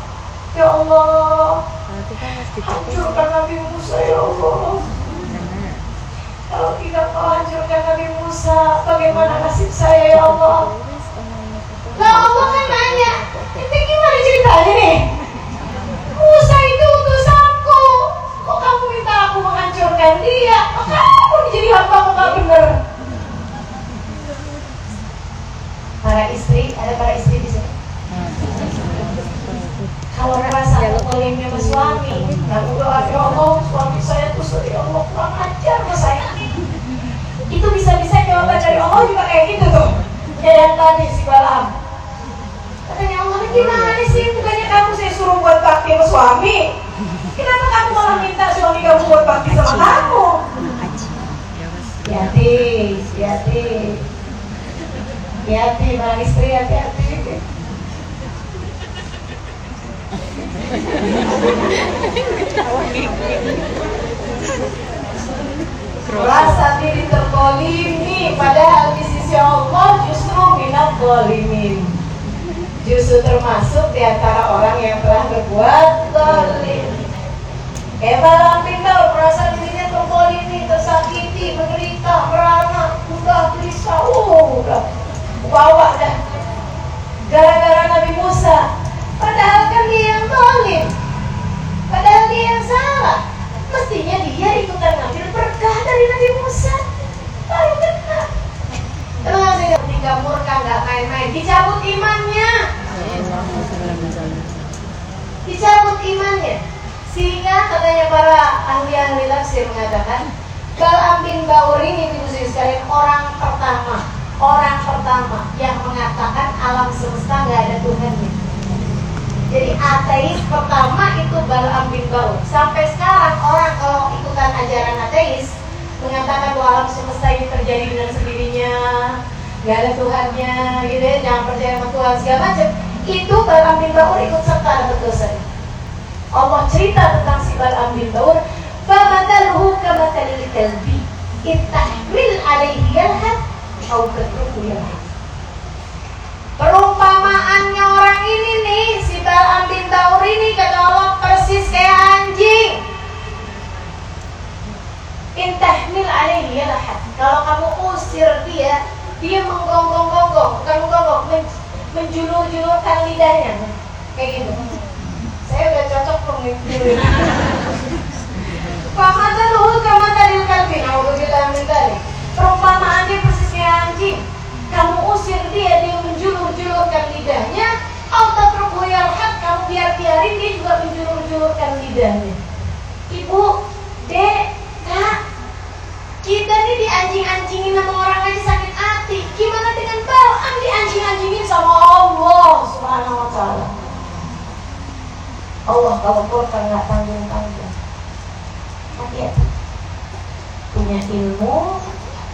Ya Allah kan Hancurkan Nabi Musa ya Allah Kalau tidak kau hancurkan Nabi Musa Bagaimana nasib saya ya Allah? Nah Allah kan nanya Itu gimana ceritanya nih? Musa itu utusanku. Kok kamu minta aku menghancurkan dia? Kok kamu jadi hamba kok gak bener? Para istri, ada para istri di sini. Kalau merasa kekolimnya sama suami dan udah ya Allah suami saya tuh sorry Allah kurang ajar sama saya itu bisa-bisa jawaban dari Allah juga kayak gitu tuh. Ya yang tadi si Balam katanya Allah gimana sih? Bukannya kamu saya suruh buat bakti sama suami? Kenapa kamu malah minta suami kamu buat bakti sama kamu? Hati-hati. Hati-hati. Hati-hati para istri hati-hati Rasa diri terkolimi padahal di sisi Allah justru minat zalimin Justru termasuk di antara orang yang telah berbuat Balaam bin Baur merasa dirinya terbolimi, tersakiti, menderita, merana, udah gelisah, uh, udah. Bawa dah. Gara-gara Nabi Musa. Padahal kan dia yang zalim, padahal dia yang salah. Mestinya dia ikutan ngambil berkah dari Nabi Musa. Baru kena. Terus ketika murka nggak main-main, dicabut imannya, dicabut imannya. Sehingga katanya para ahli-ahli tafsir mengatakan Balaam bin Baur ini ibu sekalian orang pertama Orang pertama yang mengatakan alam semesta nggak ada Tuhannya Jadi ateis pertama itu Balaam bin Baur Sampai sekarang orang kalau ikutan ajaran ateis Mengatakan bahwa alam semesta ini terjadi dengan sendirinya nggak ada Tuhannya gitu ya Jangan percaya sama Tuhan segala macam Itu Balaam bin Baur ikut serta dapat dosanya Allah cerita tentang si Bal'am bin Baur فَمَثَلُهُ كَمَثَلِ الْكَلْبِ إِنْ تَحْمِلْ عَلَيْهِ يَلْهَثْ أَوْ تَتْرُكْهُ يَلْهَثْ Perumpamaannya orang ini nih, si Bal'am bin Baur ini kata Allah persis kayak anjing. In tahmil alaihi yalhad. Kalau kamu usir dia, dia menggonggong-gonggong, bukan menggonggong, men menjulur-julurkan lidahnya. Kayak gitu. Saya udah cocok pemimpin. Famadaluhu kama dalil kalbi. Nauzubillah min dzalik. Perumpamaannya persis kayak anjing. Kamu usir dia, dia menjulur-julurkan lidahnya. Auta yalhad, kamu biar-biarin dia juga menjulur-julurkan lidahnya. Ibu, dek, kak, kita nih dianjing-anjingin sama orang aja sakit hati. Gimana dengan Bal'am dianjing-anjingin sama Allah Subhanahu wa taala? Allah kalau Quran nggak tanggung-tanggung hati-hati punya ilmu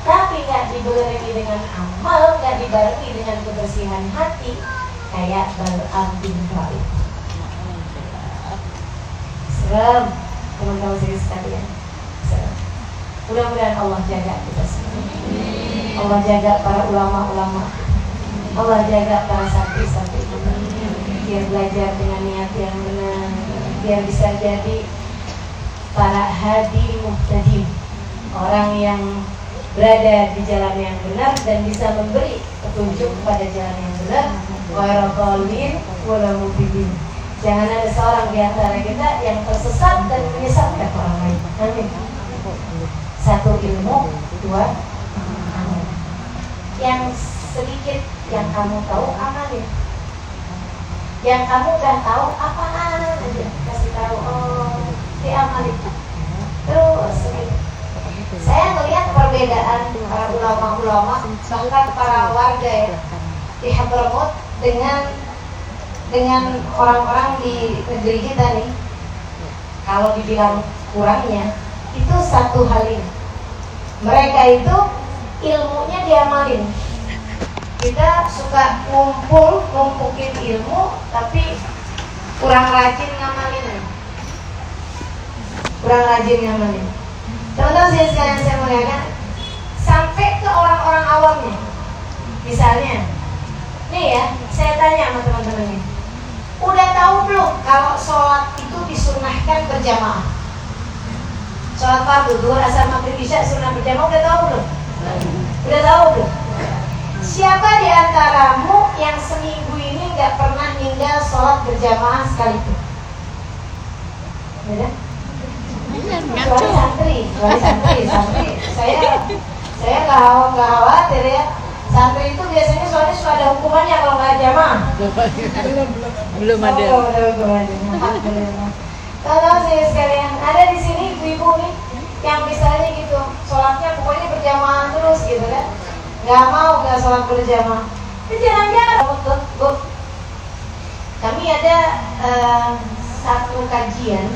tapi nggak dibarengi dengan amal nggak dibarengi dengan kebersihan hati kayak Bal'am bin Baur serem teman-teman sekalian. Mudah-mudahan Allah jaga kita semua. Allah jaga para ulama-ulama. Allah jaga para santri-santri biar belajar dengan niat yang benar. Biar bisa jadi para hadi muhtadi orang yang berada di jalan yang benar dan bisa memberi petunjuk pada jalan yang benar. Wairotolin wala mubidin jangan ada seorang di antara kita yang tersesat dan menyesatkan orang lain. Amin. Satu ilmu dua amal. Yang sedikit yang kamu tahu amalin. Yang kamu udah tahu apaan aja? Kasih tahu oh diamalin terus gitu. saya melihat perbedaan para ulama-ulama bahkan para warga ya di Hadramut dengan dengan orang-orang di negeri kita nih kalau dibilang kurangnya itu satu hal ini. Mereka itu ilmunya diamalin. Kita suka ngumpul ngumpukin ilmu tapi kurang rajin ngamalin. Kurang rajin ngamalin. Teman-teman saya sekarang saya muliakan sampai ke orang-orang awamnya. Misalnya nih ya saya tanya sama teman-teman ini udah tahu belum kalau sholat itu disunahkan berjamaah sholat fardu duhur asar maghrib isya sunnah berjamaah udah tahu belum udah tahu belum Siapa di antaramu yang seminggu ini nggak pernah tinggal sholat berjamaah sekalipun? Beda? Kecuali santri, kecuali santri, santri. Saya saya nggak khawatir ya. Santri itu biasanya soalnya suka ada hukumannya kalau nggak jamaah. Belum ada. Oh, ada hukumannya. Alhamdulillah. Kalau saya sekalian ada di sini ibu-ibu nih yang misalnya gitu sholatnya pokoknya berjamaah terus gitu kan nggak mau nggak sholat berjamaah itu bu kami ada uh, satu kajian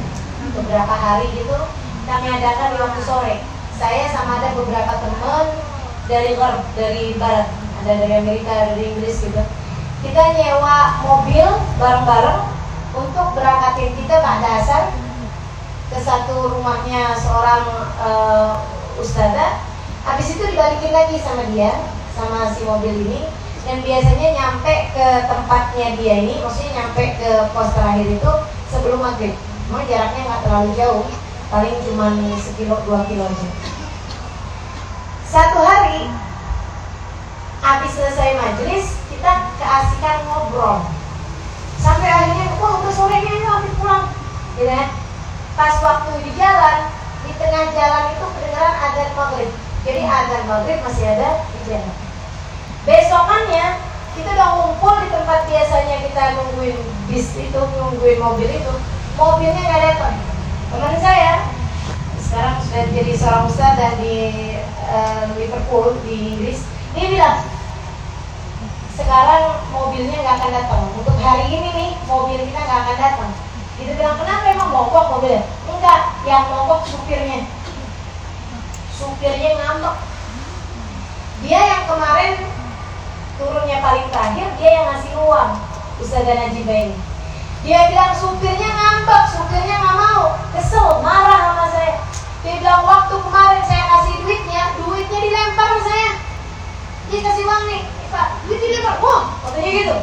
beberapa hari gitu kami adakan di waktu sore saya sama ada beberapa teman dari luar dari barat. Ada dari Amerika dari Inggris gitu. Kita nyewa mobil bareng-bareng untuk berangkatin kita Pak Dasar ke satu rumahnya seorang uh, ustazah. Habis itu dibalikin lagi sama dia, sama si mobil ini. dan biasanya nyampe ke tempatnya dia ini maksudnya nyampe ke pos terakhir itu sebelum maghrib. Memang jaraknya nggak terlalu jauh paling cuma sekilo dua kilo aja satu hari habis selesai majelis kita keasikan ngobrol. Sampai akhirnya wah udah sore nih habis pulang. Kan? Pas waktu di jalan di tengah jalan itu kedengaran azan maghrib. Jadi azan maghrib masih ada di jalan besokannya kita udah ngumpul di tempat biasanya kita nungguin bis itu nungguin mobil itu. Mobilnya nggak datang. Teman saya sekarang sudah jadi seorang ustadz di uh, Liverpool di Inggris. Dia bilang sekarang mobilnya nggak akan datang. Untuk hari ini nih mobil kita nggak akan datang. Kita bilang kenapa emang mogok mobilnya? Enggak yang mogok supirnya. Supirnya ngambek. Dia yang kemarin turunnya paling terakhir dia yang ngasih uang Ustazah Najibah ini. Dia bilang supirnya ngambek supirnya nggak mau. Kesel marah sama saya dia bilang waktu kemarin saya kasih duitnya duitnya dilempar saya. Dia kasih uang nih pak duit dilempar. Wah katanya gitu.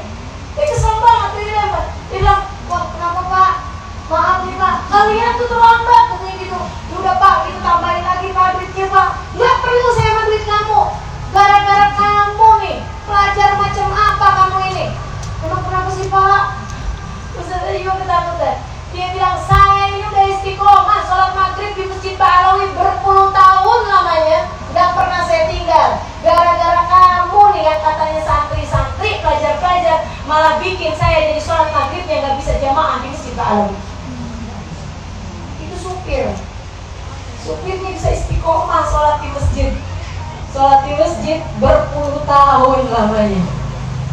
Dia kesel banget dia dilempar. Dia bilang wah kenapa pak? Maaf nih pak. Kalian tuh terlambat katanya gitu. Ya udah pak itu tambahin lagi pak duitnya pak. Nggak perlu saya sama duit kamu. Gara-gara kamu nih pelajar macam apa kamu ini? Emang kenapa sih pak? Ustazah juga ketakutan. Dia bilang saya istiqomah sholat maghrib di masjid Pak Alawi berpuluh tahun lamanya nggak pernah saya tinggal. Gara-gara kamu nih yang katanya santri-santri pelajar-pelajar malah bikin saya jadi sholat maghrib yang nggak bisa jamaah di masjid Pak Alawi itu supir. Supirnya bisa istiqomah sholat di masjid. Sholat di masjid berpuluh tahun lamanya.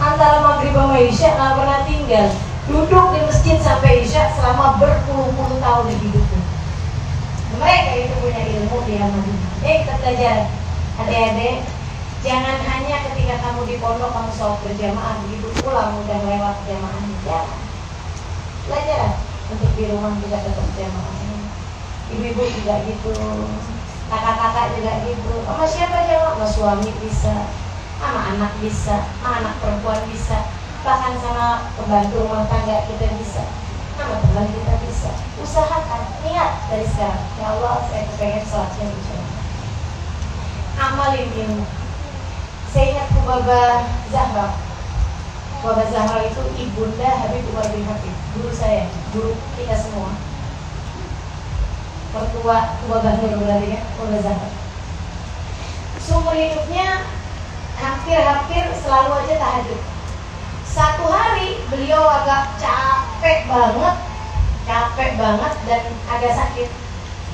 Antara maghrib sama isya nggak pernah tinggal duduk di masjid sampai isya selama berpuluh-puluh tahun di hidupnya. Mereka itu punya ilmu di Madinah eh kita belajar adik-adik jangan hanya ketika kamu di pondok kamu sholat berjamaah begitu pulang udah lewat jamaahnya. Jangan. Belajar untuk di rumah juga tetap jamaah. Ibu-ibu juga gitu kakak-kakak juga gitu. Sama siapa jamaah? Sama suami bisa sama anak bisa sama anak perempuan bisa bahkan sama pembantu rumah tangga kita bisa. Sama teman kita bisa. Usahakan niat dari sekarang. Ya Allah saya kepengen sholatnya berjamaah amalin ilmu. Saya ingat Kubaba Zahra. Kubaba Zahra itu ibunda Habib Umar bin Habib guru saya, guru kita semua. Mertua Kubaba Nur berarti kan Kubaba Zahra. Seumur hidupnya hampir-hampir selalu aja tahajud satu hari beliau agak capek banget capek banget dan agak sakit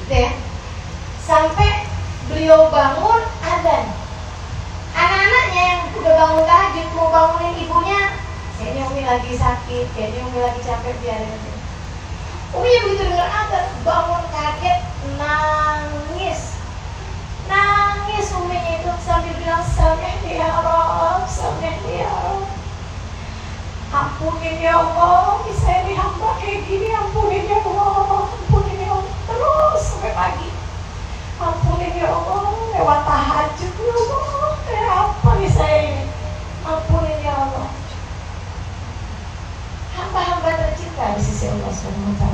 gitu ya. Sampai beliau bangun adan anak-anaknya yang udah bangun tahajud mau bangunin ibunya kayaknya Umi lagi sakit kayaknya Umi lagi capek biarin aja. Umi begitu dengar adan bangun kaget nangis. Nangis Umi itu sambil bilang sameh ya Allah sameh ya Allah ampunin ya Allah saya ini hamba kayak gini ampunin ya Allah ampunin ya Allah. Terus sampai pagi. Ampunin ya Allah lewat tahajud ya Allah kayak apa nih saya ini? Ampunin ya Allah. Hamba-hamba tercinta di sisi Allah SWT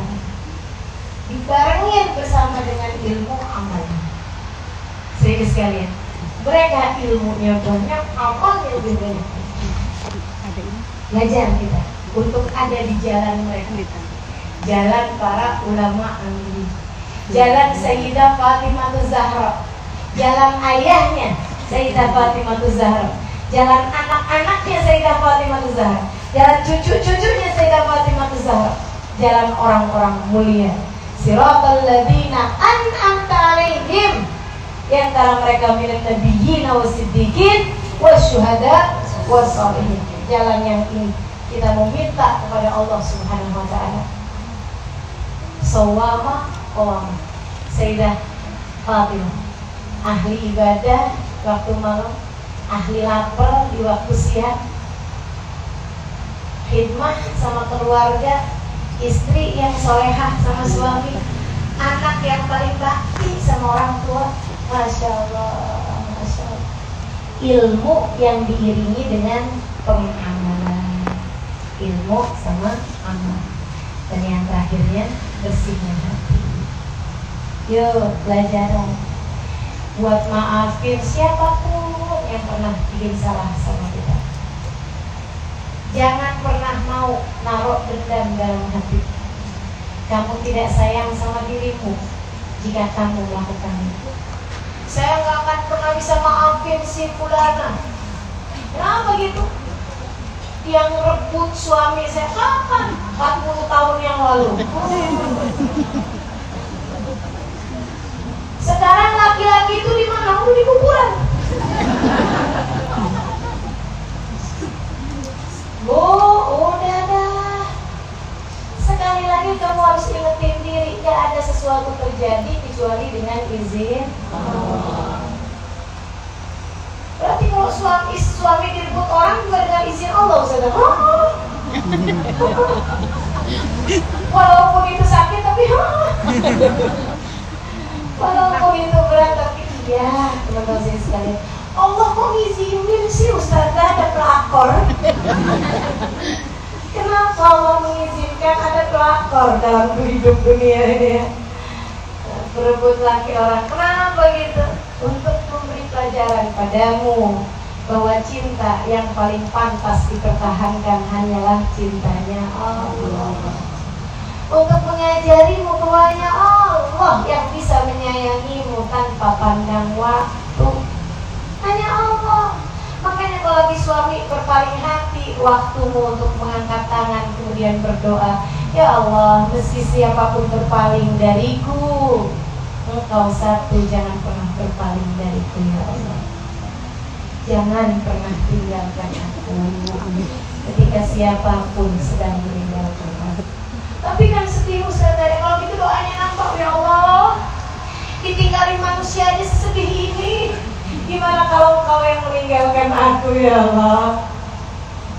dibarengin bersama dengan ilmu amal sehingga sekalian mereka ilmunya banyak amalnya lebih banyak belajar kita untuk ada di jalan mereka. Jalan para ulama amili jalan Sayyidah Fatimah Zahra. Jalan ayahnya Sayyidah Fatimah Zahra. Jalan anak-anaknya Sayyidah Fatimah Zahra. Jalan cucu-cucunya Sayyidah Fatimah Zahra. Jalan orang-orang mulia. Siratal ladina an'amta alaihim. Di antara mereka milik nabiyyin wa siddiqin wa syuhada wa salihin jalan yang ini. Kita meminta kepada Allah Subhanahu wa taala. Sawama qawama Sayyidah Fatimah. Ahli ibadah waktu malam. Ahli lapar di waktu siang. Khidmah sama keluarga. Istri yang solehah sama suami. Anak yang paling bakti sama orang tua. Masya Allah Masya Allah. Ilmu yang diiringi dengan pengamalan ilmu sama amal. Dan yang terakhirnya bersihnya hati. Yuk pelajaran. Buat maafin siapa pun yang pernah bikin salah sama kita. Jangan pernah mau naruh dendam dalam hati. Kamu tidak sayang sama dirimu jika kamu melakukan itu. Saya nggak akan pernah bisa maafin si fulana. Kenapa gitu yang rebut suami saya kapan? 40 tahun yang lalu. Sekarang laki-laki itu di mana? Di kuburan. Bu, udah dah. Sekali lagi kamu harus ingetin diri gak ada sesuatu terjadi kecuali dengan izin Berarti kalau suami suami direbut orang juga dengan izin Allah, saudara. Walaupun itu sakit tapi Walaupun itu berat tapi iya, teman-teman saya sekalian. Allah kok ngizinin sih Ustazah ada pelakor? Kenapa Allah mengizinkan ada pelakor dalam hidup dunia ini ya? Berebut laki orang, kenapa gitu? Untuk pelajaran padamu bahwa cinta yang paling pantas dipertahankan hanyalah cintanya Allah. Untuk mengajarimu bahwanya Allah yang bisa menyayangimu tanpa pandang waktu. Hanya Allah. Makanya kalau lagi suami berpaling hati waktumu untuk mengangkat tangan kemudian berdoa, Ya Allah, meski siapa pun berpaling dariku, Engkau satu jangan pernah berpaling dariku ya Allah Jangan pernah tinggalkan aku. Ketika siapa pun sedang meninggalkan aku. Tapi kan sedih Ustaz dari Kalau gitu doanya nampak ya Allah. Ditinggalin manusia aja sesedih ini. Gimana kalau engkau yang meninggalkan aku ya Allah?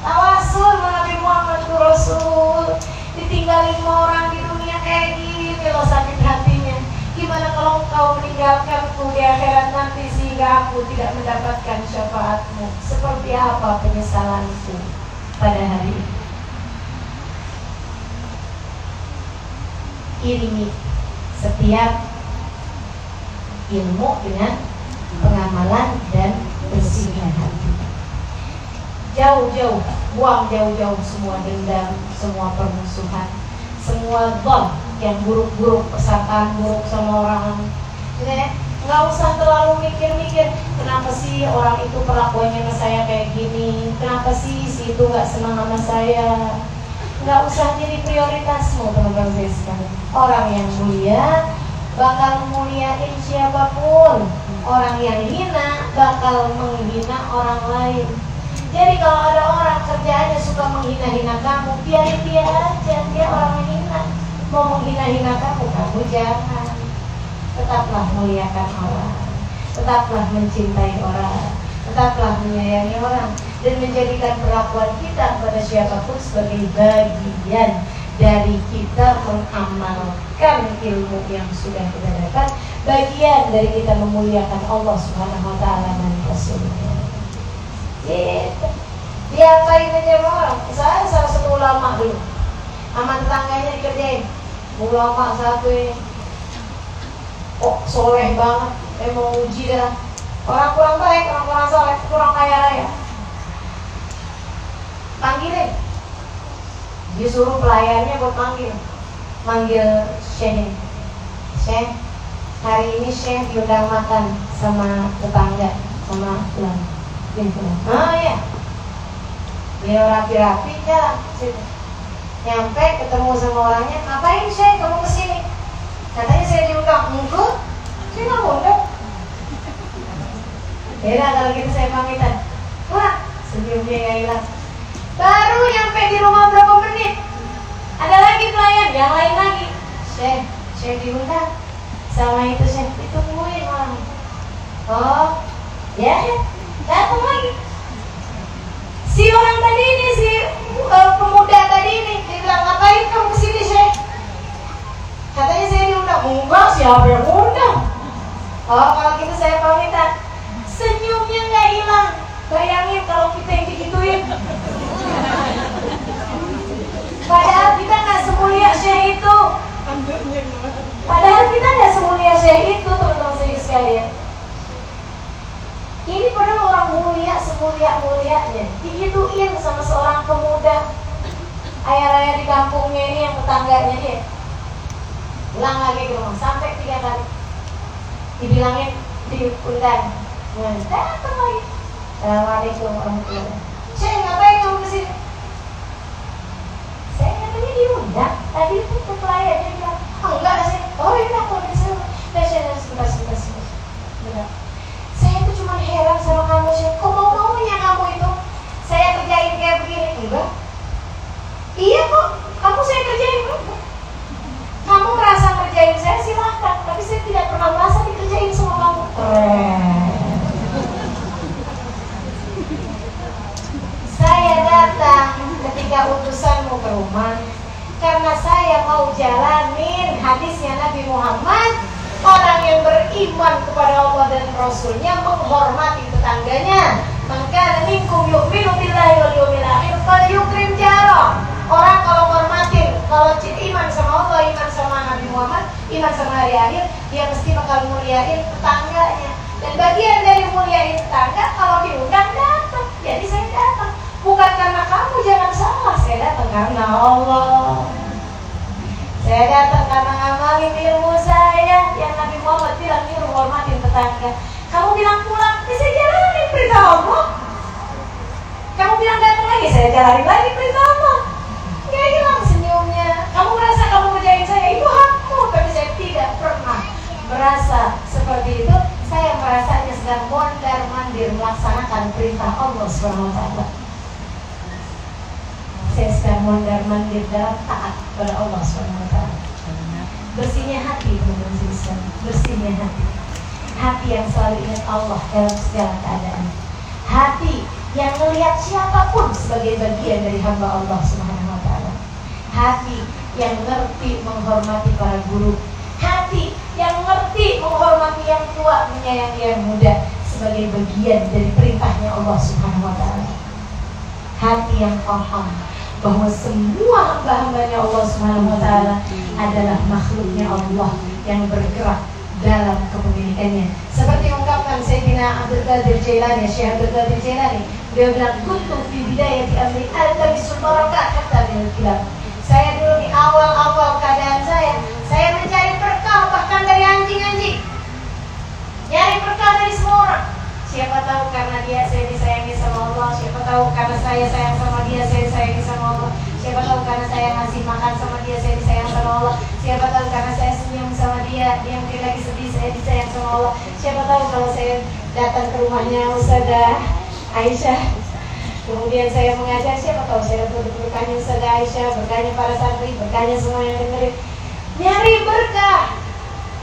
Tawasul Nabi Muhammad Rasul. Ditinggalin orang di dunia kayak gini loh sakit hatinya Gimana kalau engkau meninggalkanku di akhirat nanti sehingga aku tidak mendapatkan syafaatmu? Seperti apa penyesalanku pada hari ini? Iringi setiap ilmu dengan pengamalan dan bersihnya hati. Jauh-jauh, buang jauh-jauh semua dendam, semua permusuhan, semua bom yang buruk-buruk, persangkaan buruk sama orang. Ya, nggak usah terlalu mikir-mikir kenapa sih orang itu perlakuannya sama saya kayak gini, kenapa sih si itu nggak senang sama saya. Nggak usah jadi prioritasmu teman-teman saya sekalian. Orang yang mulia bakal muliain siapa pun. Orang yang hina bakal menghina orang lain. Jadi kalau ada orang kerjaannya suka menghina-hina kamu, biarin dia aja, dia orang yang hina. Mau menghina-hina kamu, kamu jangan. Tetaplah muliakan orang, tetaplah mencintai orang, tetaplah menyayangi orang, dan menjadikan perlakuan kita kepada siapa pun sebagai bagian dari kita mengamalkan ilmu yang sudah kita dapat, bagian dari kita memuliakan Allah Subhanahu wa taala dan Rasulnya. Gitu. Diapain aja sama orang? Saya salah satu ulama dulu. Aman tetangganya dikerjain. Ulama satu ini. Oh, soleh banget. Eh mau uji dah. Orang kurang baik, orang kurang soleh, kurang kaya raya. Panggilin. Dia suruh pelayannya buat panggil. Manggil Syekh. Syekh, hari ini Syekh diundang makan sama tetangga, sama tuan. Oh iya. Dia rapi-rapi situ. Nyampe ketemu sama orangnya, ngapain Syekh kamu ke sini? Katanya saya diundang, enggak, saya nggak undang. Ya kalau gitu saya pamitan. Wah, senyum dia hilang. Baru nyampe di rumah berapa menit, ada lagi pelayan, yang lain lagi. Syekh, Syekh diundang. Sama itu Syekh ditungguin orang. Oh, ya, datang lagi. Si orang tadi ini, si uh, pemuda tadi ini, dia bilang ngapain kamu ke sini Syekh? Katanya saya diundang. Enggak, siapa yang undang? Oh, kalau gitu saya pamitan. Senyumnya nggak hilang. Bayangin kalau kita yang digituin. Padahal kita nggak semulia Syekh itu. Padahal kita nggak semulia Syekh itu, teman-teman saya sekalian. Ini padahal orang mulia, semulia-mulianya Digituin sama seorang pemuda. Ayah-ayah di kampungnya ini yang tetangganya dia. Ulang lagi ke rumah, sampai tiga kali. Dibilangin, diundang Datang lagi. Assalamualaikum warahmatullahi Saya ngapain kamu ke sini? Saya katanya diundang. Tadi itu ke pelayannya bilang Oh enggak, saya, oh iya aku ke sini Saya sebentar, sebentar, sebentar saya tuh cuma heran sama kamu sih kok mau maunya kamu itu? Saya kerjain kayak begini. Enggak. Iya kok kamu saya kerjain enggak kamu merasa kerjain saya silahkan. Tapi saya tidak pernah merasa dikerjain sama kamu. Saya datang ketika utusanmu ke rumah karena saya mau jalanin hadisnya Nabi Muhammad orang yang beriman kepada Allah dan Rasulnya menghormati tetangganya. Maka minkum yu'minu billahi wal yawmil akhir fal yukrim jarah orang kalau hormatin kalau iman sama Allah iman sama Nabi Muhammad iman sama hari akhir dia mesti bakal muliain tetangganya. Dan bagian dari muliain tetangga kalau diundang datang jadi saya datang. Bukan karena kamu jangan salah saya datang karena Allah saya datang karena ngamalin ilmu saya yang Nabi Muhammad bilang nyuruh hormatin tetangga. Kamu bilang pulang, ya saya jalanin perintah Allah. Kamu bilang datang lagi, saya jalanin lagi perintah Allah. Gak hilang senyumnya. Kamu merasa kamu ngerjain saya, itu hakmu. Tapi saya tidak pernah merasa seperti itu. Saya merasanya sedang mondar mandir melaksanakan perintah Allah SWT saya sedang mondar mandir dalam kepada Allah SWT bersihnya hati bersihnya hati. Hati yang selalu ingat Allah dalam segala keadaan. Hati yang melihat siapa pun sebagai bagian dari hamba Allah Subhanahu wa taala. Hati yang ngerti menghormati para guru. Hati yang ngerti menghormati yang tua menyayangi yang muda sebagai bagian dari perintahnya Allah Subhanahu wa taala. Hati yang paham bahwa semua hamba-hambanya Allah Subhanahu wa taala adalah makhluknya Allah yang bergerak dalam kepemilikannya. Seperti ungkapkan Sayyidina Abdul Qadir Jailani, Syekh Abdul Qadir Jailani, beliau bilang, "Kuntu fi bidayati amri altabisul barakat hatta min kilab." Saya dulu di awal-awal keadaan saya, saya mencari berkah bahkan dari anjing-anjing. Nyari berkah dari semua orang. Siapa tahu karena dia saya disayangi sama Allah. Siapa tahu karena saya sayang sama dia saya disayangi sama Allah. Siapa tahu karena saya ngasih makan sama dia saya disayang sama Allah. Siapa tahu karena saya senyum sama dia Dia mungkin lagi sedih saya disayang sama Allah. Siapa tahu kalau saya datang ke rumahnya Ustazah Aisyah Kemudian saya mengajar siapa tahu saya berkahnya Ustazah Aisyah Berkahnya para santri, berkahnya semua yang dengerin. Nyari berkah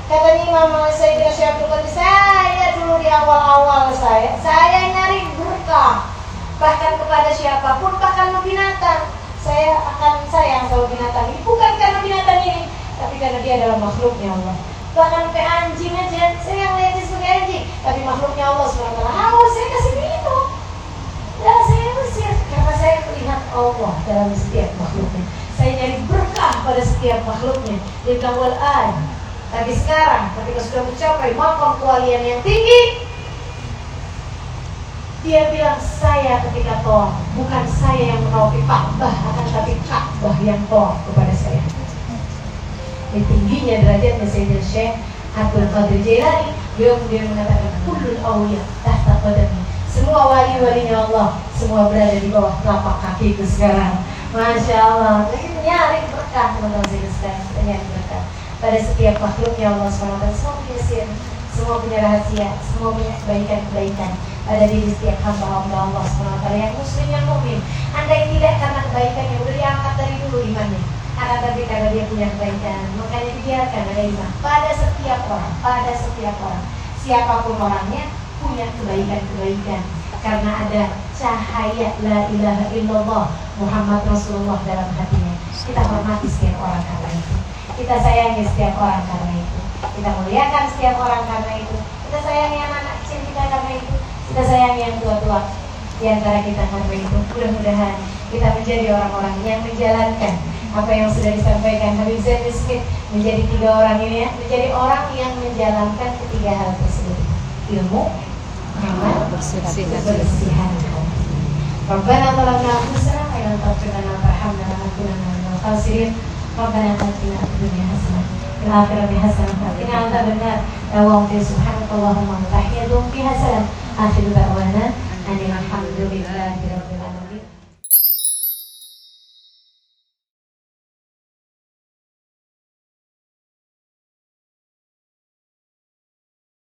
Katanya Imam Sayyidina Syekh Abdul Qadir, saya dulu di awal-awal saya, saya nyari berkah. Bahkan kepada siapa pun, bahkan binatang. Saya akan sayang sama binatang ini. Bukan karena binatang ini, tapi karena dia adalah makhluknya Allah. Bahkan ke anjing aja, saya yang lihat sebagai anjing. Tapi makhluknya Allah SWT, haus saya kasih minum. Dan saya usir, karena saya melihat Allah dalam setiap makhluknya. Saya nyari berkah pada setiap makhluknya. Dia bilang, wal tapi sekarang ketika sudah mencapai makom kewalian yang tinggi Dia bilang saya ketika toh Bukan saya yang menawapi Ka'bah Akan tapi Ka'bah yang toh kepada saya. Di tingginya derajatnya Sayyidina Syekh Abdul Qadir Jailani Beliau kemudian mengatakan Kullul awliya tahta qadami. Semua wali-walinya Allah Semua berada di bawah telapak kakiku sekarang. Masya Allah Jadi nyari berkah teman-teman sekarang nyari berkah pada setiap makhluknya Allah SWT semua punya sir, semua punya rahasia, semua punya kebaikan-kebaikan pada diri setiap hamba-hamba Allah SWT yang muslim yang mukmin. Andai tidak karena kebaikannya udah diangkat dari dulu imannya, akan tapi karena dia punya kebaikan, makanya dibiarkan ada iman pada setiap orang, pada setiap orang, siapa pun orangnya punya kebaikan-kebaikan karena ada cahaya la ilaha illallah Muhammad Rasulullah dalam hatinya. Kita hormati setiap orang karena itu. Kita sayangi setiap orang karena itu. Kita muliakan setiap orang karena itu. Kita sayangi anak-anak kecil kita karena itu. Kita sayangi yang tua-tua. di antara kita karena itu mudah-mudahan kita menjadi orang-orang yang menjalankan apa yang sudah disampaikan Habib Zain Smith menjadi tiga orang ini ya menjadi orang yang menjalankan ketiga hal tersebut ilmu amal kebersihan Rabbana zalamna anfusana wa lam taghfir lana wa tarhamna lanakunanna minal khasirin ربنا آتنا في الدنيا حسنة في الآخرة بحسنه وقنا عذاب النار. اللهم في سبحانك اللهم وبحمدك يدوم بها سلام. آخر دعوانا أن الحمد لله رب العالمين.